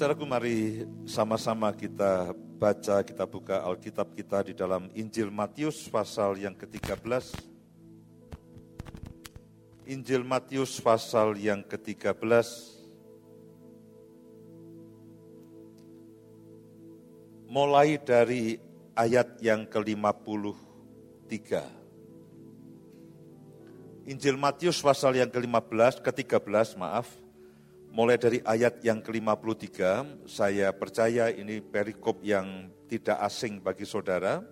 Saudaraku mari sama-sama kita baca, kita buka Alkitab kita di dalam Injil Matius pasal yang ke-13. Injil Matius pasal yang ke-13. Mulai dari ayat yang ke-53. Injil Matius pasal yang ke-15, ke-13, maaf, mulai dari ayat yang ke-53, saya percaya ini perikop yang tidak asing bagi saudara.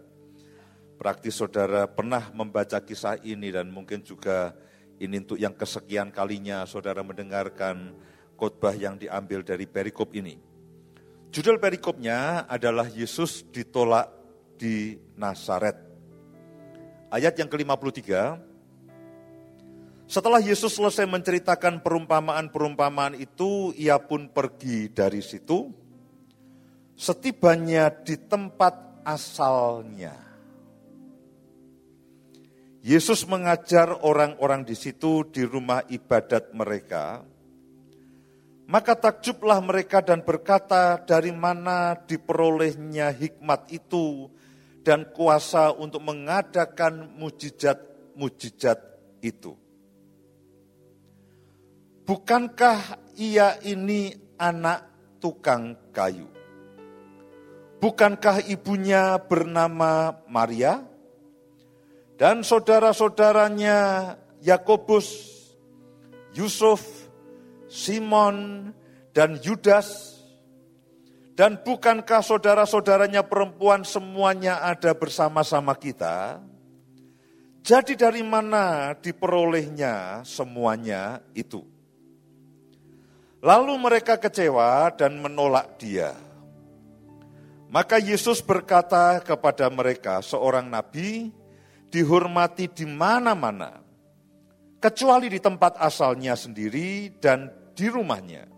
Praktis saudara pernah membaca kisah ini dan mungkin juga ini untuk yang kesekian kalinya saudara mendengarkan khotbah yang diambil dari perikop ini. Judul perikopnya adalah Yesus ditolak di Nazaret. Ayat yang ke-53, setelah Yesus selesai menceritakan perumpamaan-perumpamaan itu, ia pun pergi dari situ. Setibanya di tempat asalnya. Yesus mengajar orang-orang di situ di rumah ibadat mereka. Maka takjublah mereka dan berkata, dari mana diperolehnya hikmat itu dan kuasa untuk mengadakan mujizat-mujizat itu. Bukankah ia ini anak tukang kayu? Bukankah ibunya bernama Maria? Dan saudara-saudaranya Yakobus, Yusuf, Simon, dan Yudas? Dan bukankah saudara-saudaranya perempuan semuanya ada bersama-sama kita? Jadi dari mana diperolehnya semuanya itu? Lalu mereka kecewa dan menolak dia. Maka Yesus berkata kepada mereka, seorang nabi dihormati di mana-mana, kecuali di tempat asalnya sendiri dan di rumahnya.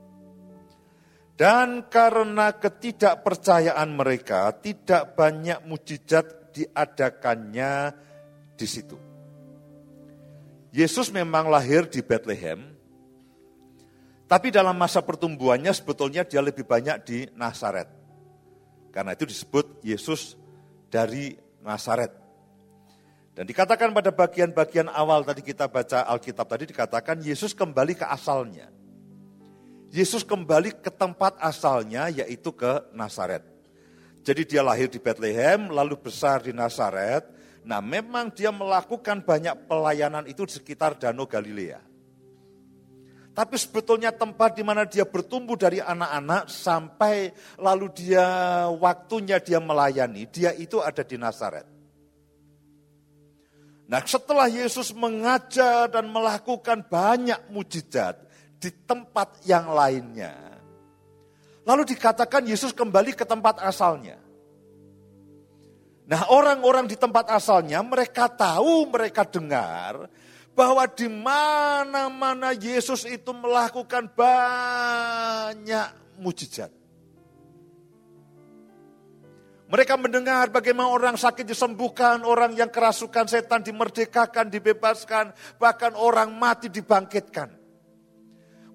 Dan karena ketidakpercayaan mereka, tidak banyak mujizat diadakannya di situ. Yesus memang lahir di Bethlehem, tapi dalam masa pertumbuhannya sebetulnya dia lebih banyak di Nazaret. Karena itu disebut Yesus dari Nazaret. Dan dikatakan pada bagian-bagian awal tadi kita baca Alkitab tadi dikatakan Yesus kembali ke asalnya. Yesus kembali ke tempat asalnya yaitu ke Nazaret. Jadi dia lahir di Bethlehem lalu besar di Nazaret. Nah memang dia melakukan banyak pelayanan itu di sekitar Danau Galilea. Tapi sebetulnya tempat di mana dia bertumbuh dari anak-anak sampai lalu dia waktunya dia melayani, dia itu ada di Nazaret. Nah setelah Yesus mengajar dan melakukan banyak mujizat di tempat yang lainnya. Lalu dikatakan Yesus kembali ke tempat asalnya. Nah orang-orang di tempat asalnya mereka tahu, mereka dengar bahwa di mana-mana Yesus itu melakukan banyak mujizat. Mereka mendengar bagaimana orang sakit disembuhkan, orang yang kerasukan setan dimerdekakan, dibebaskan, bahkan orang mati dibangkitkan.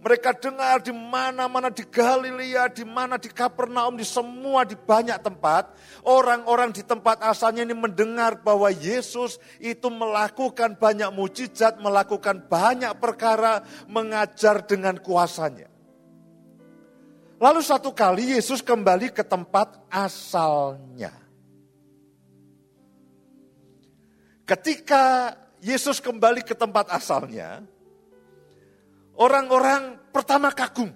Mereka dengar di mana-mana di Galilea, di mana di Kapernaum, di semua di banyak tempat. Orang-orang di tempat asalnya ini mendengar bahwa Yesus itu melakukan banyak mujizat, melakukan banyak perkara, mengajar dengan kuasanya. Lalu satu kali Yesus kembali ke tempat asalnya. Ketika Yesus kembali ke tempat asalnya, Orang-orang pertama kagum.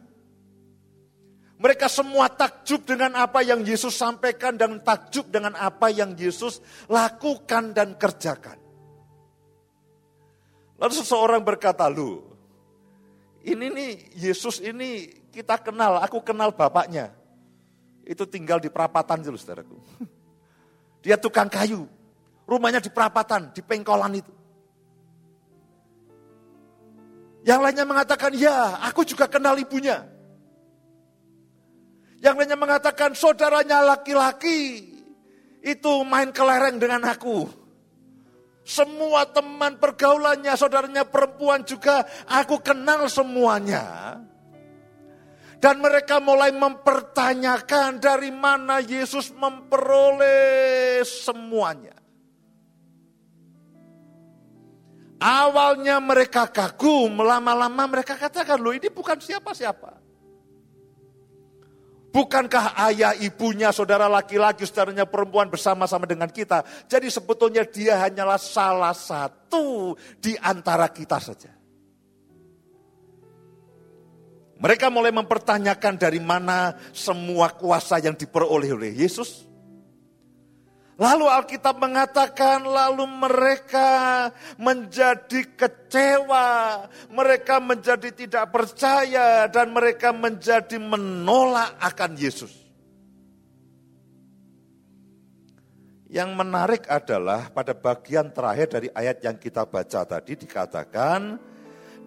Mereka semua takjub dengan apa yang Yesus sampaikan dan takjub dengan apa yang Yesus lakukan dan kerjakan. Lalu seseorang berkata, lu, ini nih Yesus ini kita kenal, aku kenal bapaknya. Itu tinggal di perapatan dulu saudaraku. Dia tukang kayu, rumahnya di perapatan, di pengkolan itu. Yang lainnya mengatakan, ya aku juga kenal ibunya. Yang lainnya mengatakan, saudaranya laki-laki itu main kelereng dengan aku. Semua teman pergaulannya, saudaranya perempuan juga, aku kenal semuanya. Dan mereka mulai mempertanyakan dari mana Yesus memperoleh semuanya. Awalnya mereka kagum, lama-lama mereka katakan, loh ini bukan siapa-siapa. Bukankah ayah ibunya, saudara laki-laki, saudaranya perempuan bersama-sama dengan kita. Jadi sebetulnya dia hanyalah salah satu di antara kita saja. Mereka mulai mempertanyakan dari mana semua kuasa yang diperoleh oleh Yesus. Lalu Alkitab mengatakan, lalu mereka menjadi kecewa, mereka menjadi tidak percaya, dan mereka menjadi menolak akan Yesus. Yang menarik adalah pada bagian terakhir dari ayat yang kita baca tadi dikatakan,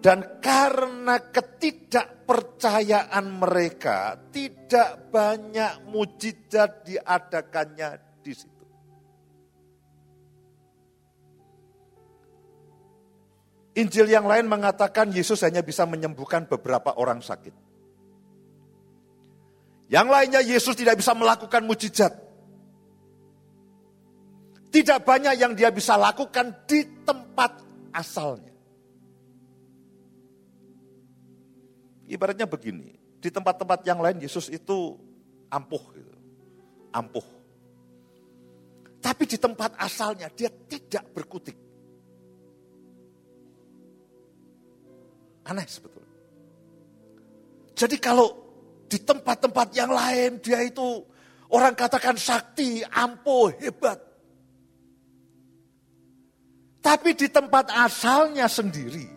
dan karena ketidakpercayaan mereka, tidak banyak mujizat diadakannya di situ. Injil yang lain mengatakan Yesus hanya bisa menyembuhkan beberapa orang sakit. Yang lainnya Yesus tidak bisa melakukan mujizat. Tidak banyak yang dia bisa lakukan di tempat asalnya. Ibaratnya begini, di tempat-tempat yang lain Yesus itu ampuh gitu. Ampuh. Tapi di tempat asalnya dia tidak berkutik. Aneh sebetulnya. Jadi kalau di tempat-tempat yang lain dia itu orang katakan sakti, ampuh, hebat. Tapi di tempat asalnya sendiri,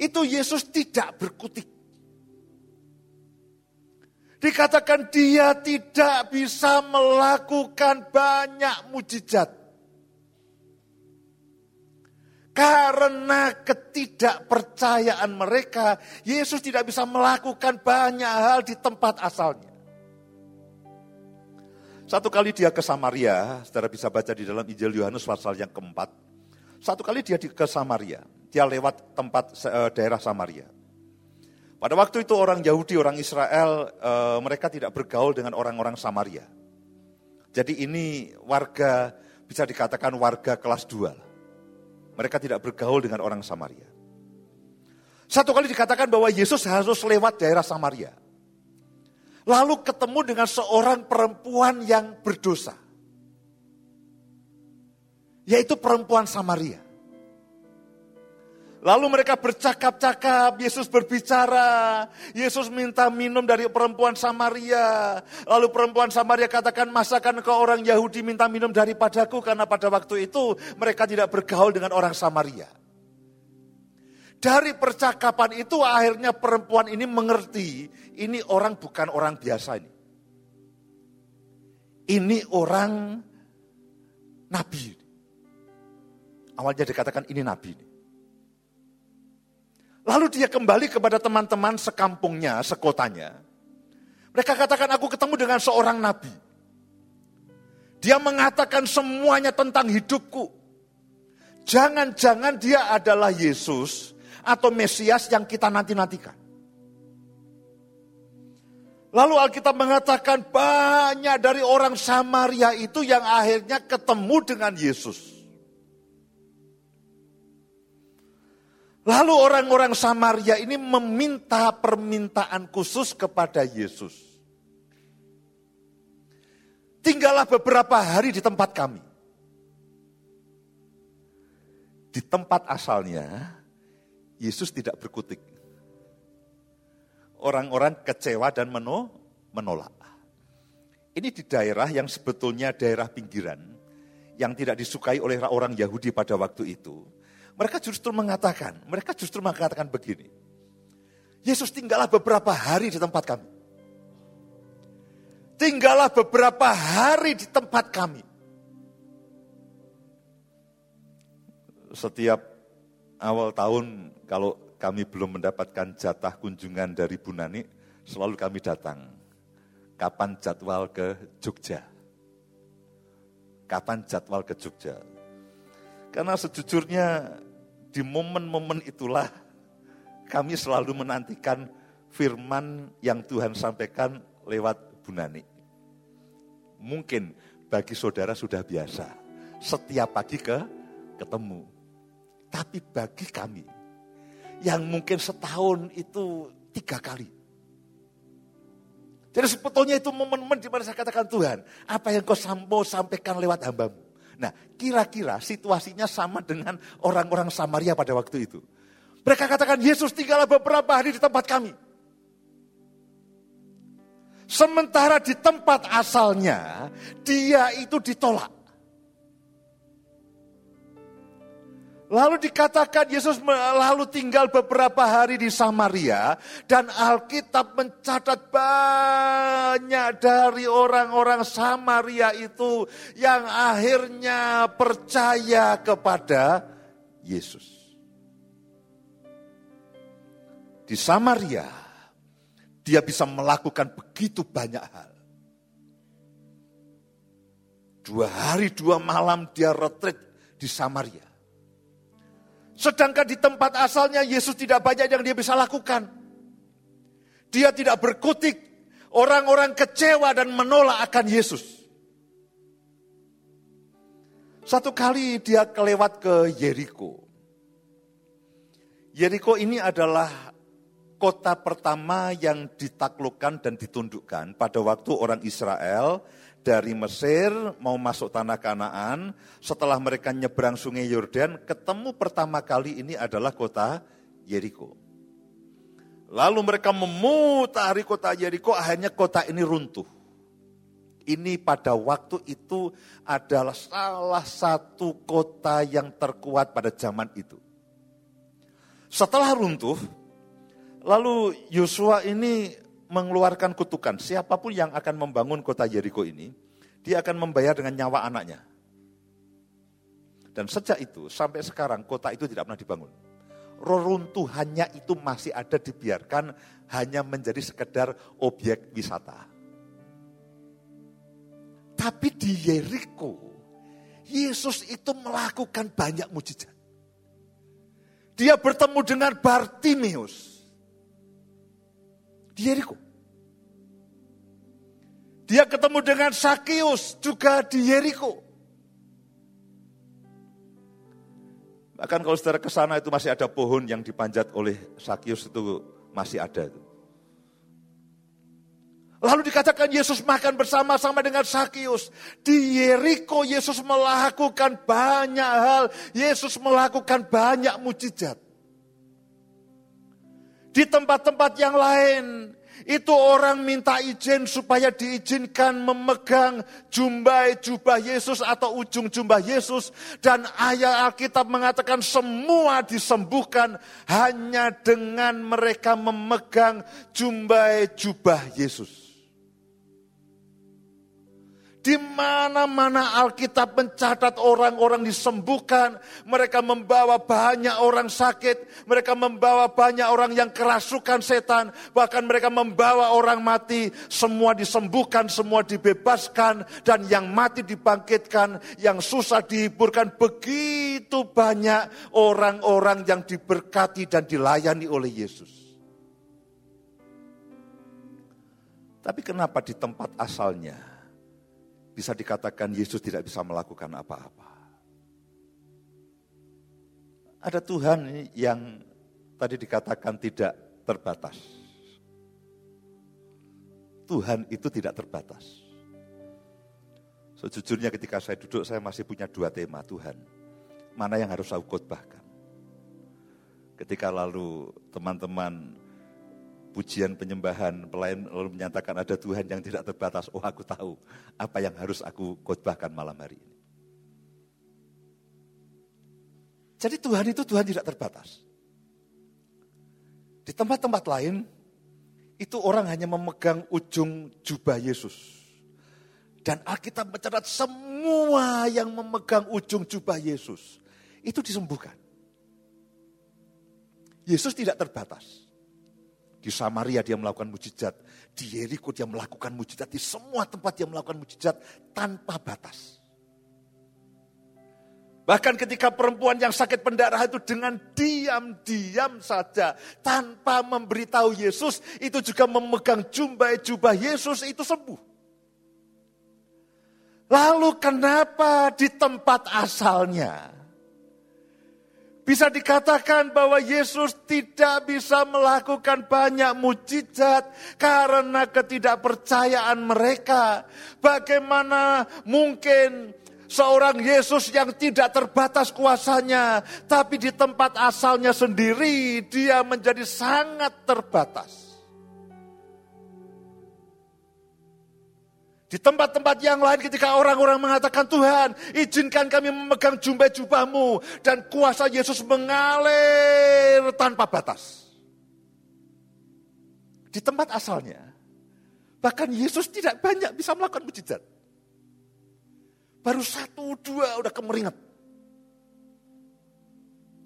itu Yesus tidak berkutik. Dikatakan dia tidak bisa melakukan banyak mujizat. Karena ketidakpercayaan mereka, Yesus tidak bisa melakukan banyak hal di tempat asalnya. Satu kali dia ke Samaria, saudara bisa baca di dalam Injil Yohanes pasal yang keempat. Satu kali dia ke Samaria, dia lewat tempat eh, daerah Samaria. Pada waktu itu orang Yahudi, orang Israel, eh, mereka tidak bergaul dengan orang-orang Samaria. Jadi ini warga, bisa dikatakan warga kelas dua mereka tidak bergaul dengan orang Samaria. Satu kali dikatakan bahwa Yesus harus lewat daerah Samaria. Lalu ketemu dengan seorang perempuan yang berdosa. Yaitu perempuan Samaria. Lalu mereka bercakap-cakap, Yesus berbicara, Yesus minta minum dari perempuan Samaria. Lalu perempuan Samaria katakan, masakan ke orang Yahudi minta minum daripadaku karena pada waktu itu mereka tidak bergaul dengan orang Samaria. Dari percakapan itu akhirnya perempuan ini mengerti, ini orang bukan orang biasa ini. Ini orang nabi. Awalnya dikatakan ini nabi. Ini. Lalu dia kembali kepada teman-teman sekampungnya, sekotanya. Mereka katakan, aku ketemu dengan seorang nabi. Dia mengatakan semuanya tentang hidupku. Jangan-jangan dia adalah Yesus atau Mesias yang kita nanti-nantikan. Lalu Alkitab mengatakan banyak dari orang Samaria itu yang akhirnya ketemu dengan Yesus. Lalu orang-orang Samaria ini meminta permintaan khusus kepada Yesus. Tinggallah beberapa hari di tempat kami. Di tempat asalnya, Yesus tidak berkutik. Orang-orang kecewa dan menolak. Ini di daerah yang sebetulnya daerah pinggiran, yang tidak disukai oleh orang Yahudi pada waktu itu mereka justru mengatakan, mereka justru mengatakan begini. Yesus tinggallah beberapa hari di tempat kami. Tinggallah beberapa hari di tempat kami. Setiap awal tahun kalau kami belum mendapatkan jatah kunjungan dari Bu Nani, selalu kami datang. Kapan jadwal ke Jogja? Kapan jadwal ke Jogja? Karena sejujurnya di momen-momen itulah kami selalu menantikan firman yang Tuhan sampaikan lewat Bunani. Mungkin bagi saudara sudah biasa, setiap pagi ke ketemu. Tapi bagi kami, yang mungkin setahun itu tiga kali. Jadi sebetulnya itu momen-momen di mana saya katakan Tuhan, apa yang kau mau sampaikan lewat hambamu. Nah kira-kira situasinya sama dengan orang-orang Samaria pada waktu itu. Mereka katakan Yesus tinggallah beberapa hari di tempat kami. Sementara di tempat asalnya dia itu ditolak. Lalu dikatakan Yesus lalu tinggal beberapa hari di Samaria dan Alkitab mencatat banyak dari orang-orang Samaria itu yang akhirnya percaya kepada Yesus. Di Samaria dia bisa melakukan begitu banyak hal. Dua hari dua malam dia retreat di Samaria. Sedangkan di tempat asalnya Yesus tidak banyak yang dia bisa lakukan. Dia tidak berkutik. Orang-orang kecewa dan menolak akan Yesus. Satu kali dia kelewat ke Yeriko. Yeriko ini adalah kota pertama yang ditaklukkan dan ditundukkan pada waktu orang Israel dari Mesir mau masuk tanah Kanaan, setelah mereka nyebrang sungai Yordan, ketemu pertama kali ini adalah kota Yeriko. Lalu mereka memutari kota Yeriko, akhirnya kota ini runtuh. Ini pada waktu itu adalah salah satu kota yang terkuat pada zaman itu. Setelah runtuh, lalu Yosua ini mengeluarkan kutukan. Siapa pun yang akan membangun kota Yeriko ini, dia akan membayar dengan nyawa anaknya. Dan sejak itu sampai sekarang kota itu tidak pernah dibangun. Reruntuhannya itu masih ada dibiarkan hanya menjadi sekedar objek wisata. Tapi di Yeriko, Yesus itu melakukan banyak mujizat. Dia bertemu dengan Bartimius di Yeriko. Dia ketemu dengan Sakius juga di Yeriko. Bahkan kalau saudara ke sana itu masih ada pohon yang dipanjat oleh Sakius itu masih ada. Lalu dikatakan Yesus makan bersama-sama dengan Sakius. Di Yeriko Yesus melakukan banyak hal. Yesus melakukan banyak mujizat. Di tempat-tempat yang lain, itu orang minta izin supaya diizinkan memegang jumbai jubah Yesus atau ujung jubah Yesus. Dan ayat Alkitab mengatakan semua disembuhkan hanya dengan mereka memegang jumbai jubah Yesus. Di mana-mana Alkitab mencatat orang-orang disembuhkan, mereka membawa banyak orang sakit, mereka membawa banyak orang yang kerasukan setan, bahkan mereka membawa orang mati, semua disembuhkan, semua dibebaskan, dan yang mati dibangkitkan, yang susah dihiburkan. Begitu banyak orang-orang yang diberkati dan dilayani oleh Yesus. Tapi kenapa di tempat asalnya bisa dikatakan Yesus tidak bisa melakukan apa-apa. Ada Tuhan yang tadi dikatakan tidak terbatas. Tuhan itu tidak terbatas. Sejujurnya ketika saya duduk saya masih punya dua tema Tuhan. Mana yang harus aku khotbahkan. Ketika lalu teman-teman pujian penyembahan, pelayan lalu menyatakan ada Tuhan yang tidak terbatas. Oh aku tahu apa yang harus aku khotbahkan malam hari ini. Jadi Tuhan itu Tuhan tidak terbatas. Di tempat-tempat lain, itu orang hanya memegang ujung jubah Yesus. Dan Alkitab mencatat semua yang memegang ujung jubah Yesus, itu disembuhkan. Yesus tidak terbatas. Di Samaria dia melakukan mujizat. Di Yeriko dia melakukan mujizat. Di semua tempat dia melakukan mujizat tanpa batas. Bahkan ketika perempuan yang sakit pendarahan itu dengan diam-diam saja tanpa memberitahu Yesus itu juga memegang jubah-jubah Yesus itu sembuh. Lalu kenapa di tempat asalnya bisa dikatakan bahwa Yesus tidak bisa melakukan banyak mujizat karena ketidakpercayaan mereka. Bagaimana mungkin seorang Yesus yang tidak terbatas kuasanya, tapi di tempat asalnya sendiri dia menjadi sangat terbatas. Di tempat-tempat yang lain ketika orang-orang mengatakan Tuhan izinkan kami memegang jubah-jubahmu. Dan kuasa Yesus mengalir tanpa batas. Di tempat asalnya. Bahkan Yesus tidak banyak bisa melakukan mujizat. Baru satu dua udah kemeringat.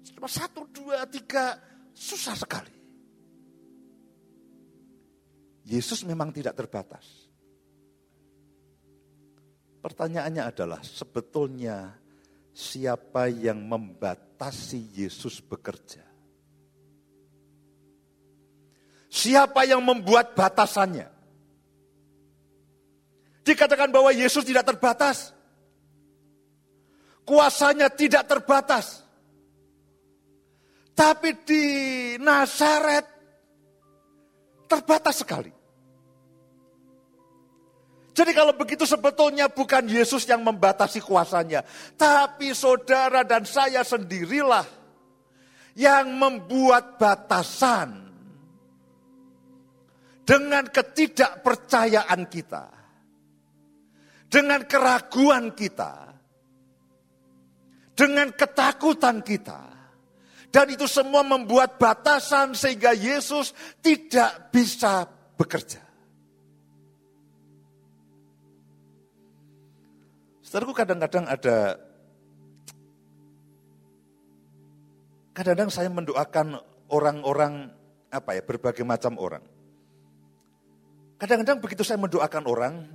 Cuma satu dua tiga susah sekali. Yesus memang tidak terbatas. Pertanyaannya adalah sebetulnya siapa yang membatasi Yesus bekerja? Siapa yang membuat batasannya? Dikatakan bahwa Yesus tidak terbatas. Kuasanya tidak terbatas. Tapi di Nazaret terbatas sekali. Jadi kalau begitu sebetulnya bukan Yesus yang membatasi kuasanya. Tapi saudara dan saya sendirilah yang membuat batasan. Dengan ketidakpercayaan kita. Dengan keraguan kita. Dengan ketakutan kita. Dan itu semua membuat batasan sehingga Yesus tidak bisa bekerja. Saudaraku kadang-kadang ada, kadang-kadang saya mendoakan orang-orang, apa ya, berbagai macam orang. Kadang-kadang begitu saya mendoakan orang,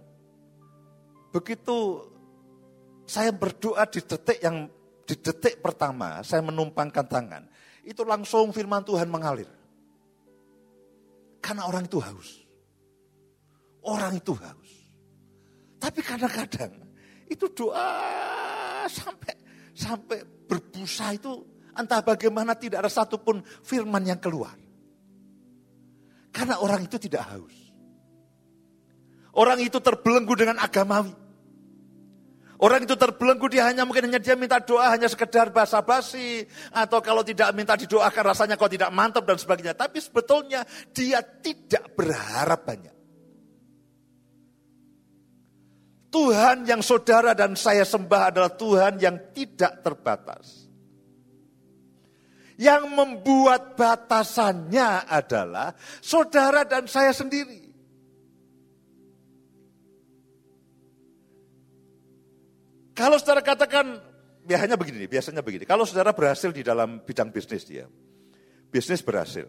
begitu saya berdoa di detik yang di detik pertama saya menumpangkan tangan, itu langsung firman Tuhan mengalir. Karena orang itu haus. Orang itu haus. Tapi kadang-kadang itu doa sampai sampai berbusa itu entah bagaimana tidak ada satupun firman yang keluar. Karena orang itu tidak haus. Orang itu terbelenggu dengan agamawi. Orang itu terbelenggu dia hanya mungkin hanya dia minta doa hanya sekedar basa-basi atau kalau tidak minta didoakan rasanya kau tidak mantap dan sebagainya. Tapi sebetulnya dia tidak berharap banyak. Tuhan yang saudara dan saya sembah adalah Tuhan yang tidak terbatas. Yang membuat batasannya adalah saudara dan saya sendiri. Kalau saudara katakan, biasanya begini, biasanya begini. Kalau saudara berhasil di dalam bidang bisnis dia, bisnis berhasil.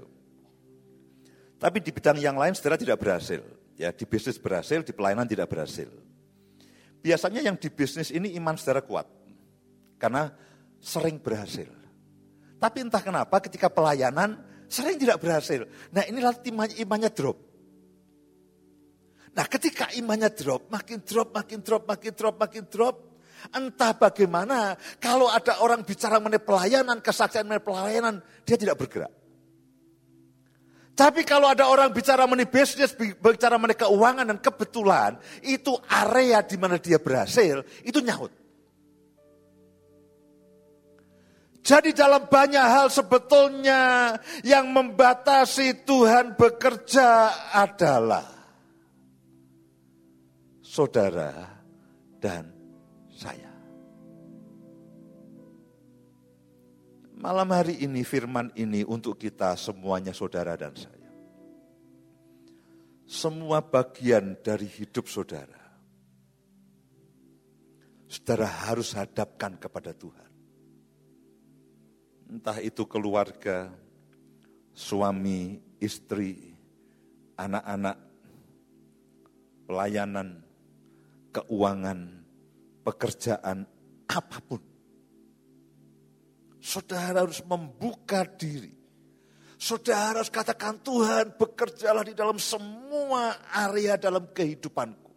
Tapi di bidang yang lain saudara tidak berhasil. Ya, di bisnis berhasil, di pelayanan tidak berhasil. Biasanya yang di bisnis ini iman saudara kuat. Karena sering berhasil. Tapi entah kenapa ketika pelayanan sering tidak berhasil. Nah inilah imannya, imannya drop. Nah ketika imannya drop, makin drop, makin drop, makin drop, makin drop. Entah bagaimana kalau ada orang bicara mengenai pelayanan, kesaksian mengenai pelayanan, dia tidak bergerak. Tapi kalau ada orang bicara mengenai bisnis, bicara mengenai keuangan dan kebetulan, itu area di mana dia berhasil, itu nyaut. Jadi dalam banyak hal sebetulnya yang membatasi Tuhan bekerja adalah saudara dan Malam hari ini firman ini untuk kita semuanya saudara dan saya. Semua bagian dari hidup saudara. Saudara harus hadapkan kepada Tuhan. Entah itu keluarga, suami, istri, anak-anak, pelayanan, keuangan, pekerjaan, apa pun saudara harus membuka diri. Saudara harus katakan Tuhan bekerjalah di dalam semua area dalam kehidupanku.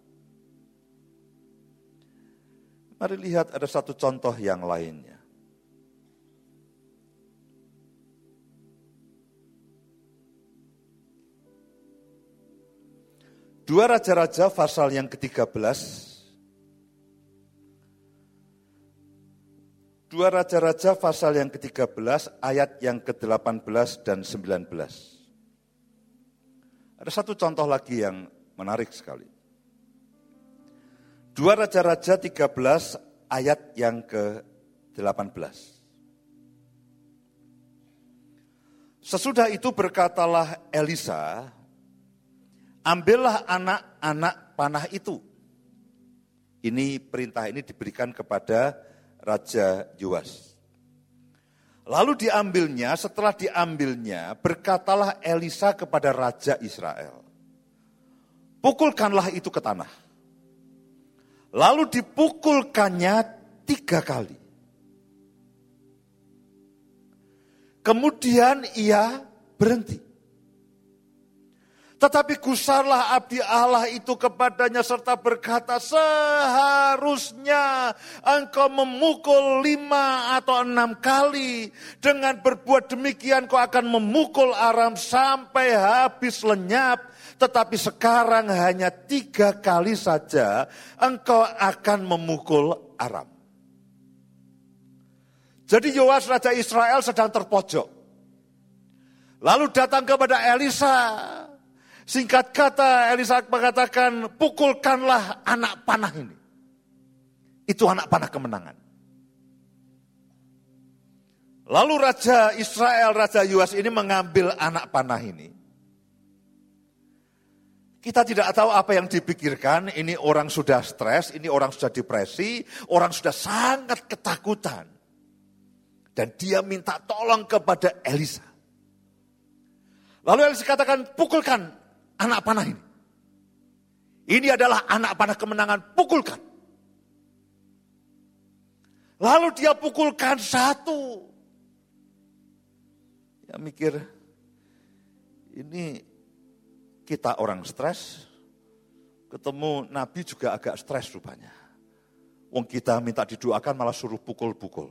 Mari lihat ada satu contoh yang lainnya. Dua Raja-Raja pasal yang ke-13. Dua Raja-Raja pasal yang ke-13 ayat yang ke-18 dan 19. Ada satu contoh lagi yang menarik sekali. Dua Raja-Raja 13 ayat yang ke-18. Sesudah itu berkatalah Elisa, ambillah anak-anak panah itu. Ini perintah ini diberikan kepada Raja Yoas. Lalu diambilnya, setelah diambilnya, berkatalah Elisa kepada Raja Israel. Pukulkanlah itu ke tanah. Lalu dipukulkannya tiga kali. Kemudian ia berhenti. Tetapi gusarlah abdi Allah itu kepadanya serta berkata, seharusnya engkau memukul lima atau enam kali. Dengan berbuat demikian kau akan memukul Aram sampai habis lenyap. Tetapi sekarang hanya tiga kali saja engkau akan memukul Aram. Jadi Yoas Raja Israel sedang terpojok. Lalu datang kepada Elisa Singkat kata Elisa mengatakan pukulkanlah anak panah ini. Itu anak panah kemenangan. Lalu Raja Israel, Raja Yuas ini mengambil anak panah ini. Kita tidak tahu apa yang dipikirkan, ini orang sudah stres, ini orang sudah depresi, orang sudah sangat ketakutan. Dan dia minta tolong kepada Elisa. Lalu Elisa katakan, pukulkan anak panah ini. Ini adalah anak panah kemenangan, pukulkan. Lalu dia pukulkan satu. Ya mikir, ini kita orang stres, ketemu Nabi juga agak stres rupanya. Wong kita minta didoakan malah suruh pukul-pukul.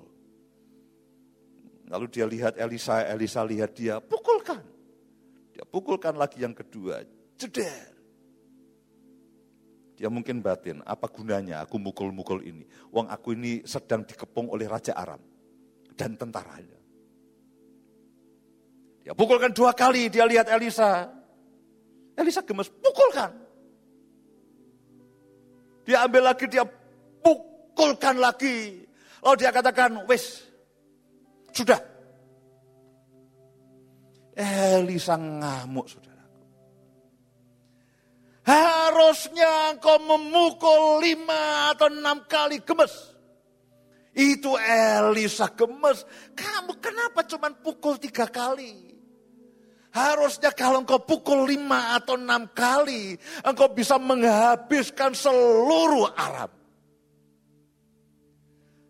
Lalu dia lihat Elisa, Elisa lihat dia, pukulkan. Dia pukulkan lagi yang kedua, Jeder. Dia mungkin batin, apa gunanya aku mukul-mukul ini. Uang aku ini sedang dikepung oleh Raja Aram dan tentaranya. Dia pukulkan dua kali, dia lihat Elisa. Elisa gemes, pukulkan. Dia ambil lagi, dia pukulkan lagi. Lalu dia katakan, wes, sudah. Elisa ngamuk, sudah. Harusnya engkau memukul lima atau enam kali gemes. Itu Elisa gemes. Kamu kenapa cuma pukul tiga kali? Harusnya kalau engkau pukul lima atau enam kali, engkau bisa menghabiskan seluruh Arab.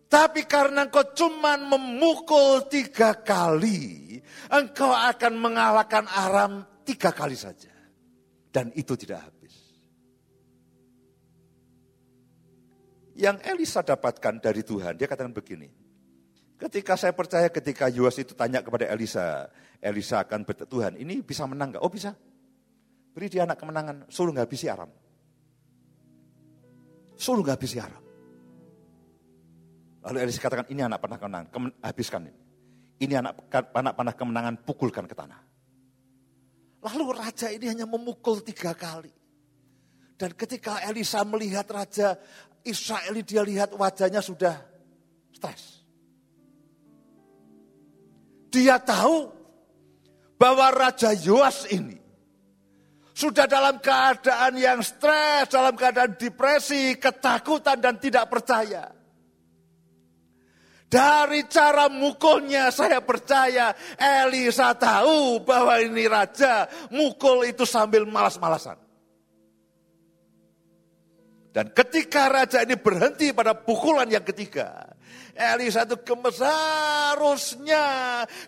Tapi karena engkau cuma memukul tiga kali, engkau akan mengalahkan Aram tiga kali saja. Dan itu tidak habis. Yang Elisa dapatkan dari Tuhan, dia katakan begini. Ketika saya percaya ketika Yoas itu tanya kepada Elisa, Elisa akan berkata, Tuhan ini bisa menang gak? Oh bisa. Beri dia anak kemenangan, suruh nggak habisi Aram. Suruh nggak habisi Aram. Lalu Elisa katakan, ini anak panah kemenangan, habiskan ini. Ini anak, anak panah kemenangan, pukulkan ke tanah. Lalu raja ini hanya memukul tiga kali. Dan ketika Elisa melihat raja Israel dia lihat wajahnya sudah stres. Dia tahu bahwa Raja Yoas ini sudah dalam keadaan yang stres, dalam keadaan depresi, ketakutan dan tidak percaya. Dari cara mukulnya saya percaya Elisa tahu bahwa ini raja mukul itu sambil malas-malasan. Dan ketika raja ini berhenti pada pukulan yang ketiga, Elisa itu gemes harusnya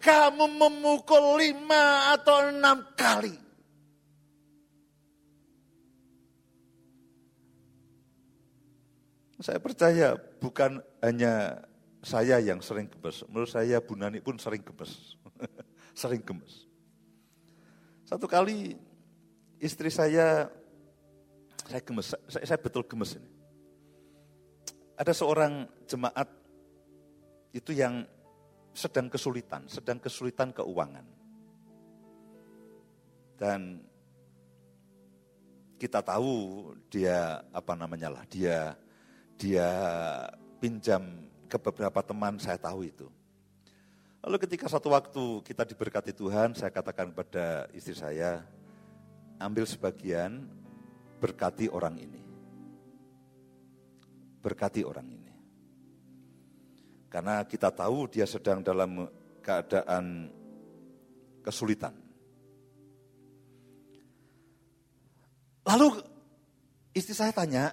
kamu memukul lima atau enam kali. Saya percaya bukan hanya saya yang sering gemes. Menurut saya Bu Nani pun sering gemes. sering gemes. Satu kali istri saya, saya gemes, saya, saya betul gemes ini. Ada seorang jemaat itu yang sedang kesulitan, sedang kesulitan keuangan. Dan kita tahu dia apa namanya lah, dia dia pinjam ke beberapa teman, saya tahu itu. Lalu ketika satu waktu kita diberkati Tuhan, saya katakan kepada istri saya, ambil sebagian, berkati orang ini. Berkati orang ini. Karena kita tahu dia sedang dalam keadaan kesulitan. Lalu istri saya tanya,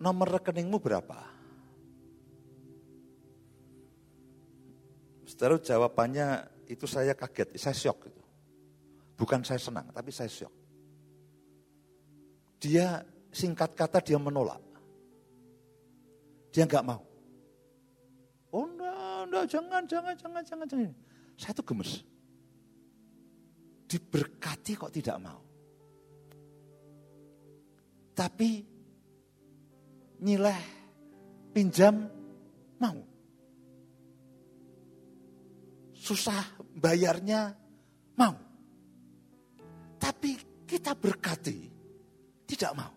nomor rekeningmu berapa? Setelah jawabannya itu saya kaget, saya syok. Gitu. Bukan saya senang, tapi saya syok. Dia singkat kata dia menolak. Dia nggak mau. Oh enggak, enggak, jangan, jangan, jangan, jangan, jangan. Saya tuh gemes. Diberkati kok tidak mau. Tapi nyileh, pinjam, mau. Susah bayarnya, mau. Tapi kita berkati, tidak mau.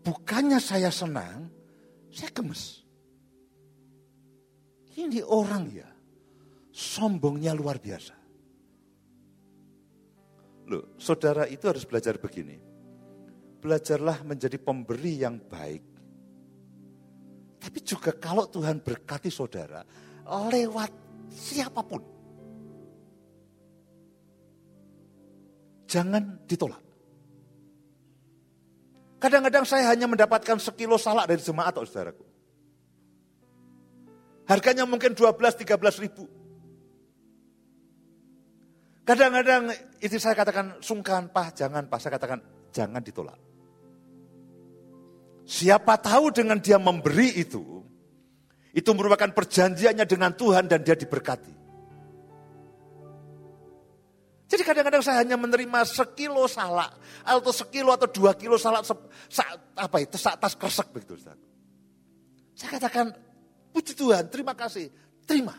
Bukannya saya senang, saya gemes. Ini orang ya, sombongnya luar biasa. Loh, saudara itu harus belajar begini belajarlah menjadi pemberi yang baik. Tapi juga kalau Tuhan berkati saudara, lewat siapa pun. Jangan ditolak. Kadang-kadang saya hanya mendapatkan sekilo salak dari jemaat atau saudaraku. Harganya mungkin 12-13 ribu. Kadang-kadang itu saya katakan sungkan, pak, jangan, pak. Saya katakan jangan ditolak. Siapa tahu dengan dia memberi itu, itu merupakan perjanjiannya dengan Tuhan dan dia diberkati. Jadi kadang-kadang saya hanya menerima sekilo salak, atau sekilo atau dua kilo salak, se, sa, apa itu, tas kresek begitu. Ustaz. Saya katakan, puji Tuhan, terima kasih, terima.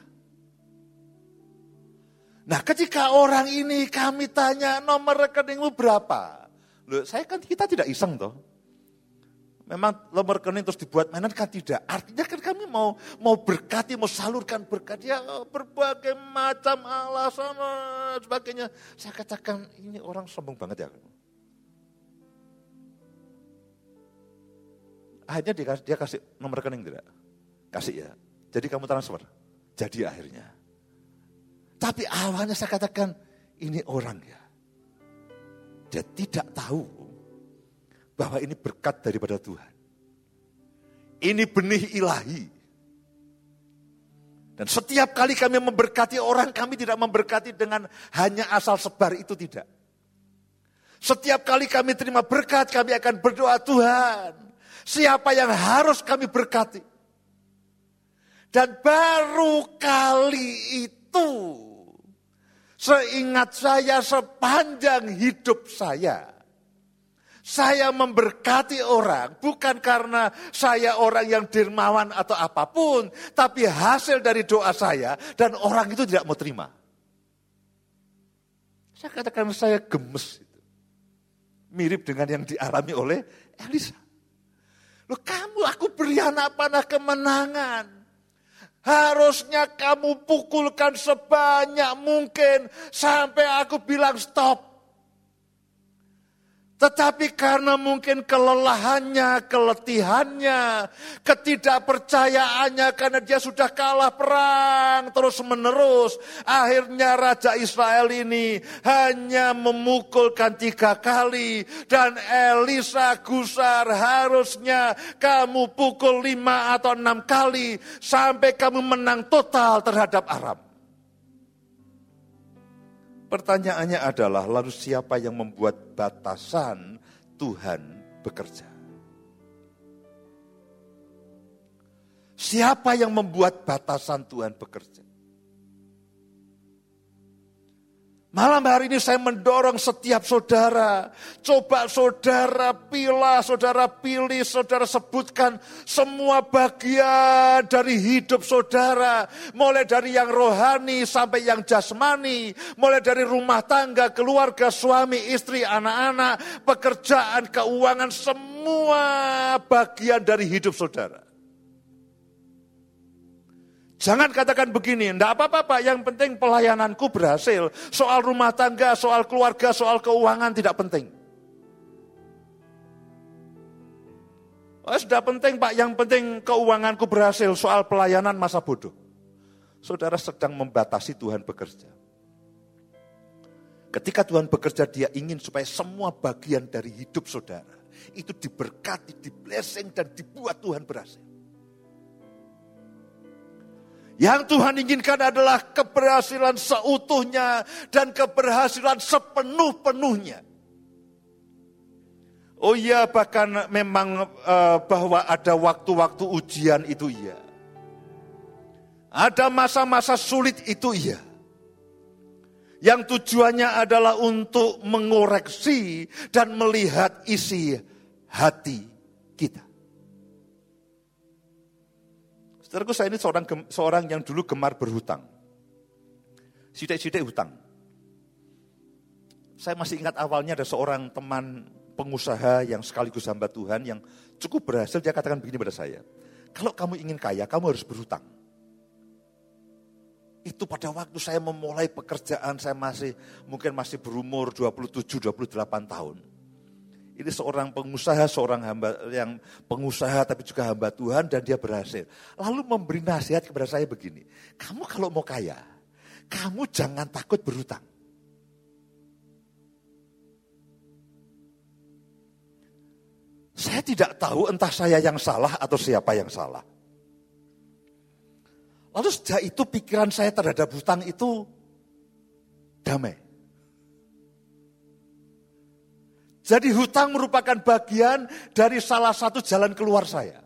Nah ketika orang ini kami tanya nomor rekeningmu berapa? Loh, saya kan kita tidak iseng toh memang nomor rekening terus dibuat mainan kan tidak. Artinya kan kami mau mau berkati, mau salurkan berkat. Ya berbagai macam alasan sebagainya. Saya katakan ini orang sombong banget ya. Akhirnya dia, dia kasih nomor rekening tidak? Kasih ya. Jadi kamu transfer. Jadi akhirnya. Tapi awalnya saya katakan ini orang ya. Dia tidak tahu bahwa ini berkat daripada Tuhan. Ini benih ilahi. Dan setiap kali kami memberkati orang, kami tidak memberkati dengan hanya asal sebar itu tidak. Setiap kali kami terima berkat, kami akan berdoa Tuhan. Siapa yang harus kami berkati? Dan baru kali itu, seingat saya sepanjang hidup saya, saya memberkati orang bukan karena saya orang yang dermawan atau apa pun, tapi hasil dari doa saya dan orang itu tidak mau terima. Saya katakan saya gemes itu. Mirip dengan yang dialami oleh Elisa. Loh kamu aku beri anak panah kemenangan. Harusnya kamu pukulkan sebanyak mungkin sampai aku bilang stop. Tetapi karena mungkin kelelahannya, keletihannya, ketidakpercayaannya karena dia sudah kalah perang terus menerus. Akhirnya Raja Israel ini hanya memukulkan tiga kali. Dan Elisa gusar harusnya kamu pukul lima atau enam kali. Sampai kamu menang total terhadap Aram. Pertanyaannya adalah lalu siapa yang membuat batasan Tuhan bekerja? Siapa yang membuat batasan Tuhan bekerja? Malam hari ini saya mendorong setiap saudara. Coba saudara pilih, saudara pilih, saudara sebutkan semua bagian dari hidup saudara. Mulai dari yang rohani sampai yang jasmani. Mulai dari rumah tangga, keluarga, suami, istri, anak-anak, pekerjaan, keuangan, semua bagian dari hidup saudara. Jangan katakan begini, enggak apa-apa Pak, yang penting pelayananku berhasil. Soal rumah tangga, soal keluarga, soal keuangan tidak penting. Oh, sudah penting Pak, yang penting keuanganku berhasil, soal pelayanan masa bodoh. Saudara sedang membatasi Tuhan bekerja. Ketika Tuhan bekerja, dia ingin supaya semua bagian dari hidup saudara itu diberkati, di blessing dan dibuat Tuhan berhasil. Yang Tuhan inginkan adalah keberhasilan seutuhnya dan keberhasilan sepenuh-penuhnya. Oh iya, bahkan memang uh, bahwa ada waktu-waktu ujian itu iya. Ada masa-masa sulit itu iya. Yang tujuannya adalah untuk mengoreksi dan melihat isi hati kita. Saudaraku saya ini seorang seorang yang dulu gemar berhutang. Sidik-sidik hutang. Saya masih ingat awalnya ada seorang teman pengusaha yang sekaligus hamba Tuhan yang cukup berhasil, dia katakan begini pada saya. Kalau kamu ingin kaya, kamu harus berhutang. Itu pada waktu saya memulai pekerjaan, saya masih mungkin masih berumur 27, 28 tahun. Ini seorang pengusaha, seorang hamba yang pengusaha tapi juga hamba Tuhan dan dia berhasil. Lalu memberi nasihat kepada saya begini, kamu kalau mau kaya, kamu jangan takut berhutang. Saya tidak tahu entah saya yang salah atau siapa yang salah. Lalu sejak itu pikiran saya terhadap hutang itu damai. Jadi hutang merupakan bagian dari salah satu jalan keluar saya.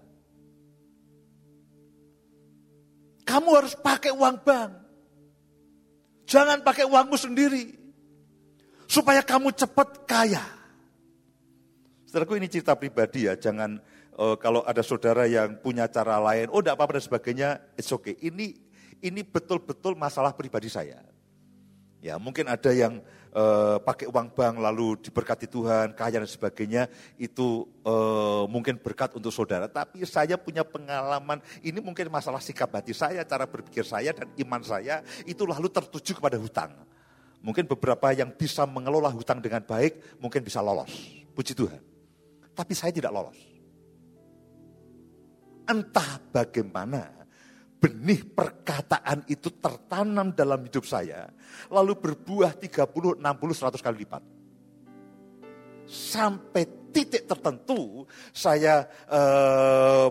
Kamu harus pakai uang bank. Jangan pakai uangmu sendiri. Supaya kamu cepat kaya. Saudaraku ini cerita pribadi ya, jangan uh, kalau ada saudara yang punya cara lain, oh tidak apa-apa dan sebagainya, it's okay. Ini ini betul-betul masalah pribadi saya. Ya mungkin ada yang uh, pakai uang bank lalu diberkati Tuhan, kaya dan sebagainya, itu uh, mungkin berkat untuk saudara. Tapi saya punya pengalaman, ini mungkin masalah sikap hati saya, cara berpikir saya dan iman saya, itu lalu tertuju kepada hutang. Mungkin beberapa yang bisa mengelola hutang dengan baik, mungkin bisa lolos. Puji Tuhan. Tapi saya tidak lolos. Entah bagaimana benih perkataan itu tertanam dalam hidup saya, lalu berbuah 30, 60, 100 kali lipat. Sampai titik tertentu saya uh,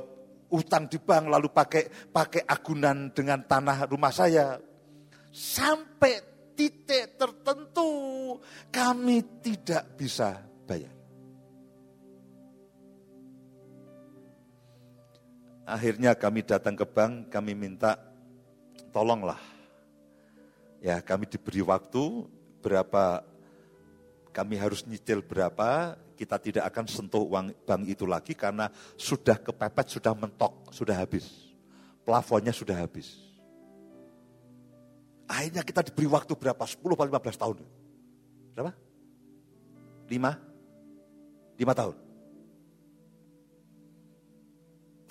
utang di bank lalu pakai pakai agunan dengan tanah rumah saya. Sampai titik tertentu kami tidak bisa bayar. Akhirnya kami datang ke bank, kami minta tolonglah. Ya kami diberi waktu berapa, kami harus nyicil berapa, kita tidak akan sentuh uang bank itu lagi karena sudah kepepet, sudah mentok, sudah habis. Plafonnya sudah habis. Akhirnya kita diberi waktu berapa? 10 atau 15 tahun. Berapa? 5? 5 tahun.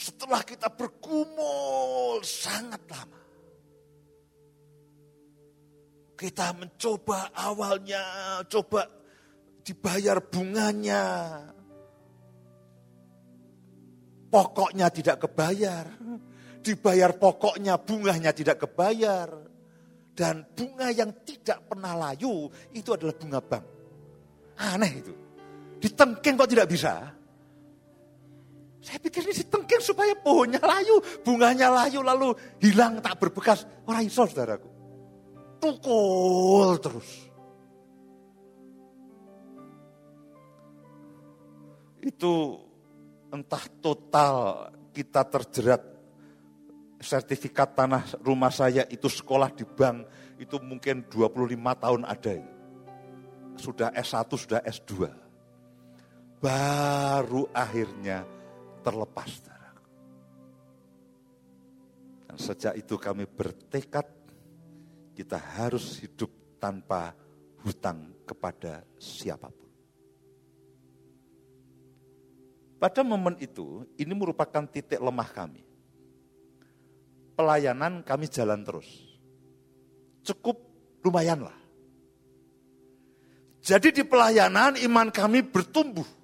Setelah kita bergumul sangat lama. Kita mencoba awalnya, coba dibayar bunganya. Pokoknya tidak kebayar. Dibayar pokoknya, bunganya tidak kebayar. Dan bunga yang tidak pernah layu itu adalah bunga bank. Aneh itu. Ditengking kok tidak bisa. Saya pikir ini ditengking supaya pohonnya layu, bunganya layu lalu hilang tak berbekas. Orang iso saudaraku. Tukul terus. Itu entah total kita terjerat sertifikat tanah rumah saya itu sekolah di bank itu mungkin 25 tahun ada. Sudah S1, sudah S2. Baru akhirnya terlepas. Dan sejak itu kami bertekad kita harus hidup tanpa hutang kepada siapa pun. Pada momen itu, ini merupakan titik lemah kami. Pelayanan kami jalan terus. Cukup lumayanlah. Jadi di pelayanan iman kami bertumbuh.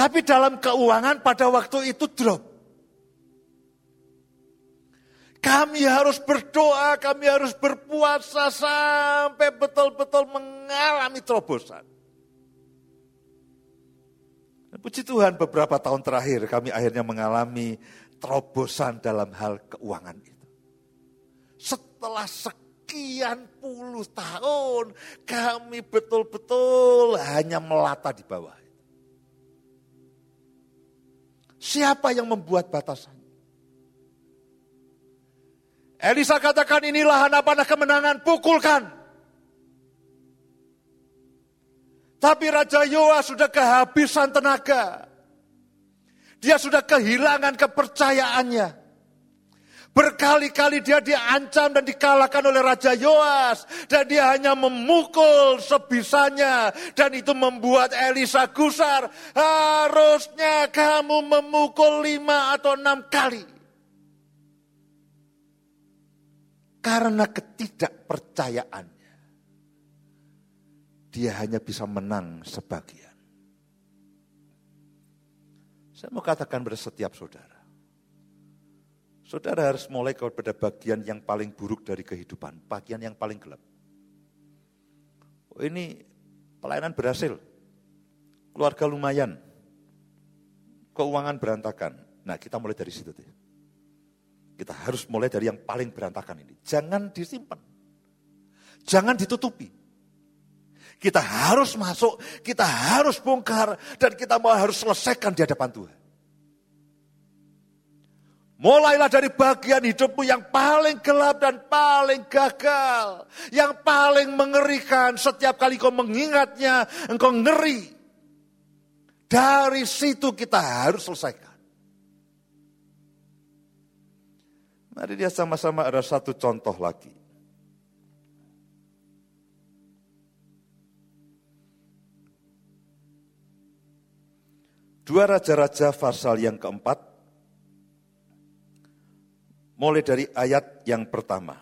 Tapi dalam keuangan pada waktu itu drop. Kami harus berdoa, kami harus berpuasa sampai betul-betul mengalami terobosan. Puji Tuhan beberapa tahun terakhir kami akhirnya mengalami terobosan dalam hal keuangan itu. Setelah sekian puluh tahun kami betul-betul hanya melata di bawah. Siapa yang membuat batasan? Elisa katakan inilah anak panah kemenangan, pukulkan. Tapi Raja Yoas sudah kehabisan tenaga. Dia sudah kehilangan kepercayaannya. Berkali-kali dia diancam dan dikalahkan oleh Raja Yoas. Dan dia hanya memukul sebisanya. Dan itu membuat Elisa gusar. Harusnya kamu memukul lima atau enam kali. Karena ketidakpercayaan dia hanya bisa menang sebagian. Saya mau katakan pada setiap saudara. Saudara harus mulai kepada bagian yang paling buruk dari kehidupan, bagian yang paling gelap. Oh, ini pelayanan berhasil, keluarga lumayan, keuangan berantakan. Nah kita mulai dari situ. Deh. Kita harus mulai dari yang paling berantakan ini. Jangan disimpan. Jangan ditutupi. Kita harus masuk, kita harus bongkar, dan kita mau harus selesaikan di hadapan Tuhan. Mulailah dari bagian hidupmu yang paling gelap dan paling gagal. Yang paling mengerikan setiap kali kau mengingatnya, engkau ngeri. Dari situ kita harus selesaikan. Mari dia sama-sama ada satu contoh lagi. Dua Raja-Raja pasal yang keempat, mulai dari ayat yang pertama.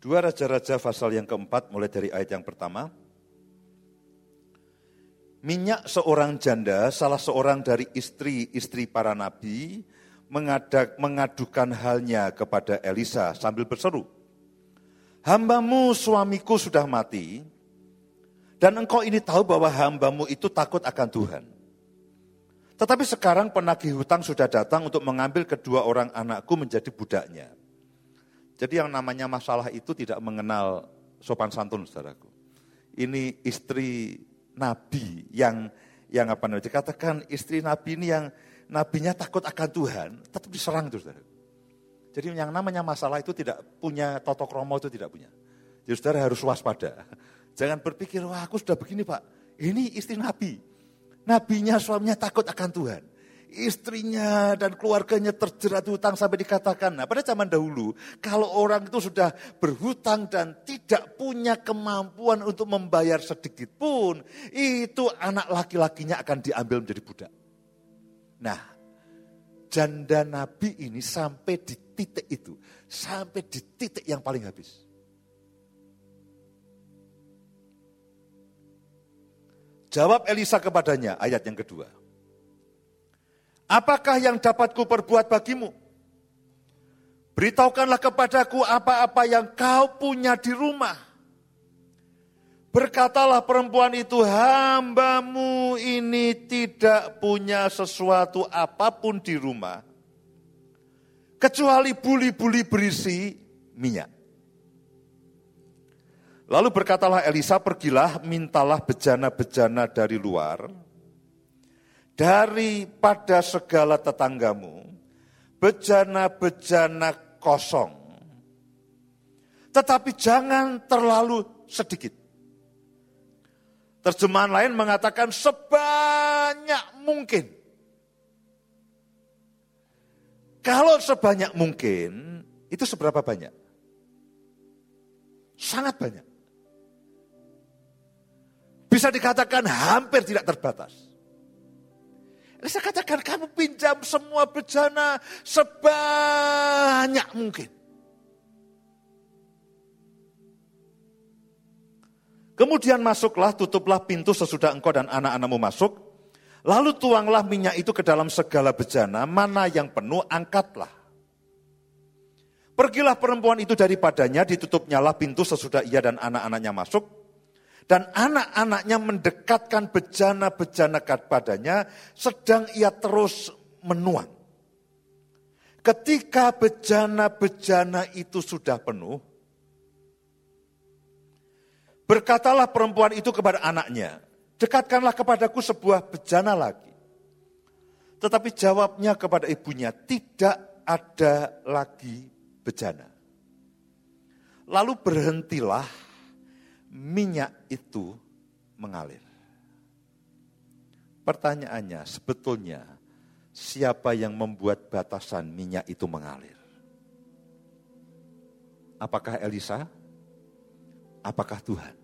Dua Raja-Raja pasal yang keempat, mulai dari ayat yang pertama. Minyak seorang janda, salah seorang dari istri-istri para nabi, mengadukan halnya kepada Elisa sambil berseru hambamu suamiku sudah mati, dan engkau ini tahu bahwa hambamu itu takut akan Tuhan. Tetapi sekarang penagih hutang sudah datang untuk mengambil kedua orang anakku menjadi budaknya. Jadi yang namanya masalah itu tidak mengenal sopan santun, saudaraku. Ini istri nabi yang yang apa namanya dikatakan istri nabi ini yang nabinya takut akan Tuhan, tetap diserang itu, saudaraku. Jadi yang namanya masalah itu tidak punya totok romo itu tidak punya. Jadi saudara harus waspada. Jangan berpikir, wah aku sudah begini pak, ini istri Nabi. Nabinya suaminya takut akan Tuhan. Istrinya dan keluarganya terjerat hutang sampai dikatakan, nah pada zaman dahulu, kalau orang itu sudah berhutang dan tidak punya kemampuan untuk membayar sedikit pun, itu anak laki-lakinya akan diambil menjadi budak. Nah, janda nabi ini sampai di titik itu. Sampai di titik yang paling habis. Jawab Elisa kepadanya, ayat yang kedua. Apakah yang dapat perbuat bagimu? Beritahukanlah kepadaku apa-apa yang kau punya di rumah. Berkatalah perempuan itu, hambamu ini tidak punya sesuatu apa pun di rumah. Kecuali buli-buli berisi minyak. Lalu berkatalah Elisa, pergilah mintalah bejana-bejana dari luar, daripada segala tetanggamu, bejana-bejana kosong. Tetapi jangan terlalu sedikit. Terjemahan lain mengatakan sebanyak mungkin. Kalau sebanyak mungkin, itu seberapa banyak? Sangat banyak. Bisa dikatakan hampir tidak terbatas. Saya katakan kamu pinjam semua bejana sebanyak mungkin. Kemudian masuklah, tutuplah pintu sesudah engkau dan anak-anakmu masuk. Lalu tuanglah minyak itu ke dalam segala bejana, mana yang penuh angkatlah. Pergilah perempuan itu daripadanya, ditutupnyalah pintu sesudah ia dan anak-anaknya masuk. Dan anak-anaknya mendekatkan bejana-bejana padanya, sedang ia terus menuang. Ketika bejana-bejana itu sudah penuh, berkatalah perempuan itu kepada anaknya, dekatkanlah kepadaku sebuah bejana lagi. Tetapi jawabnya kepada ibunya, tidak ada lagi bejana. Lalu berhentilah minyak itu mengalir. Pertanyaannya, sebetulnya siapa yang membuat batasan minyak itu mengalir? Apakah Elisa? Apakah Tuhan?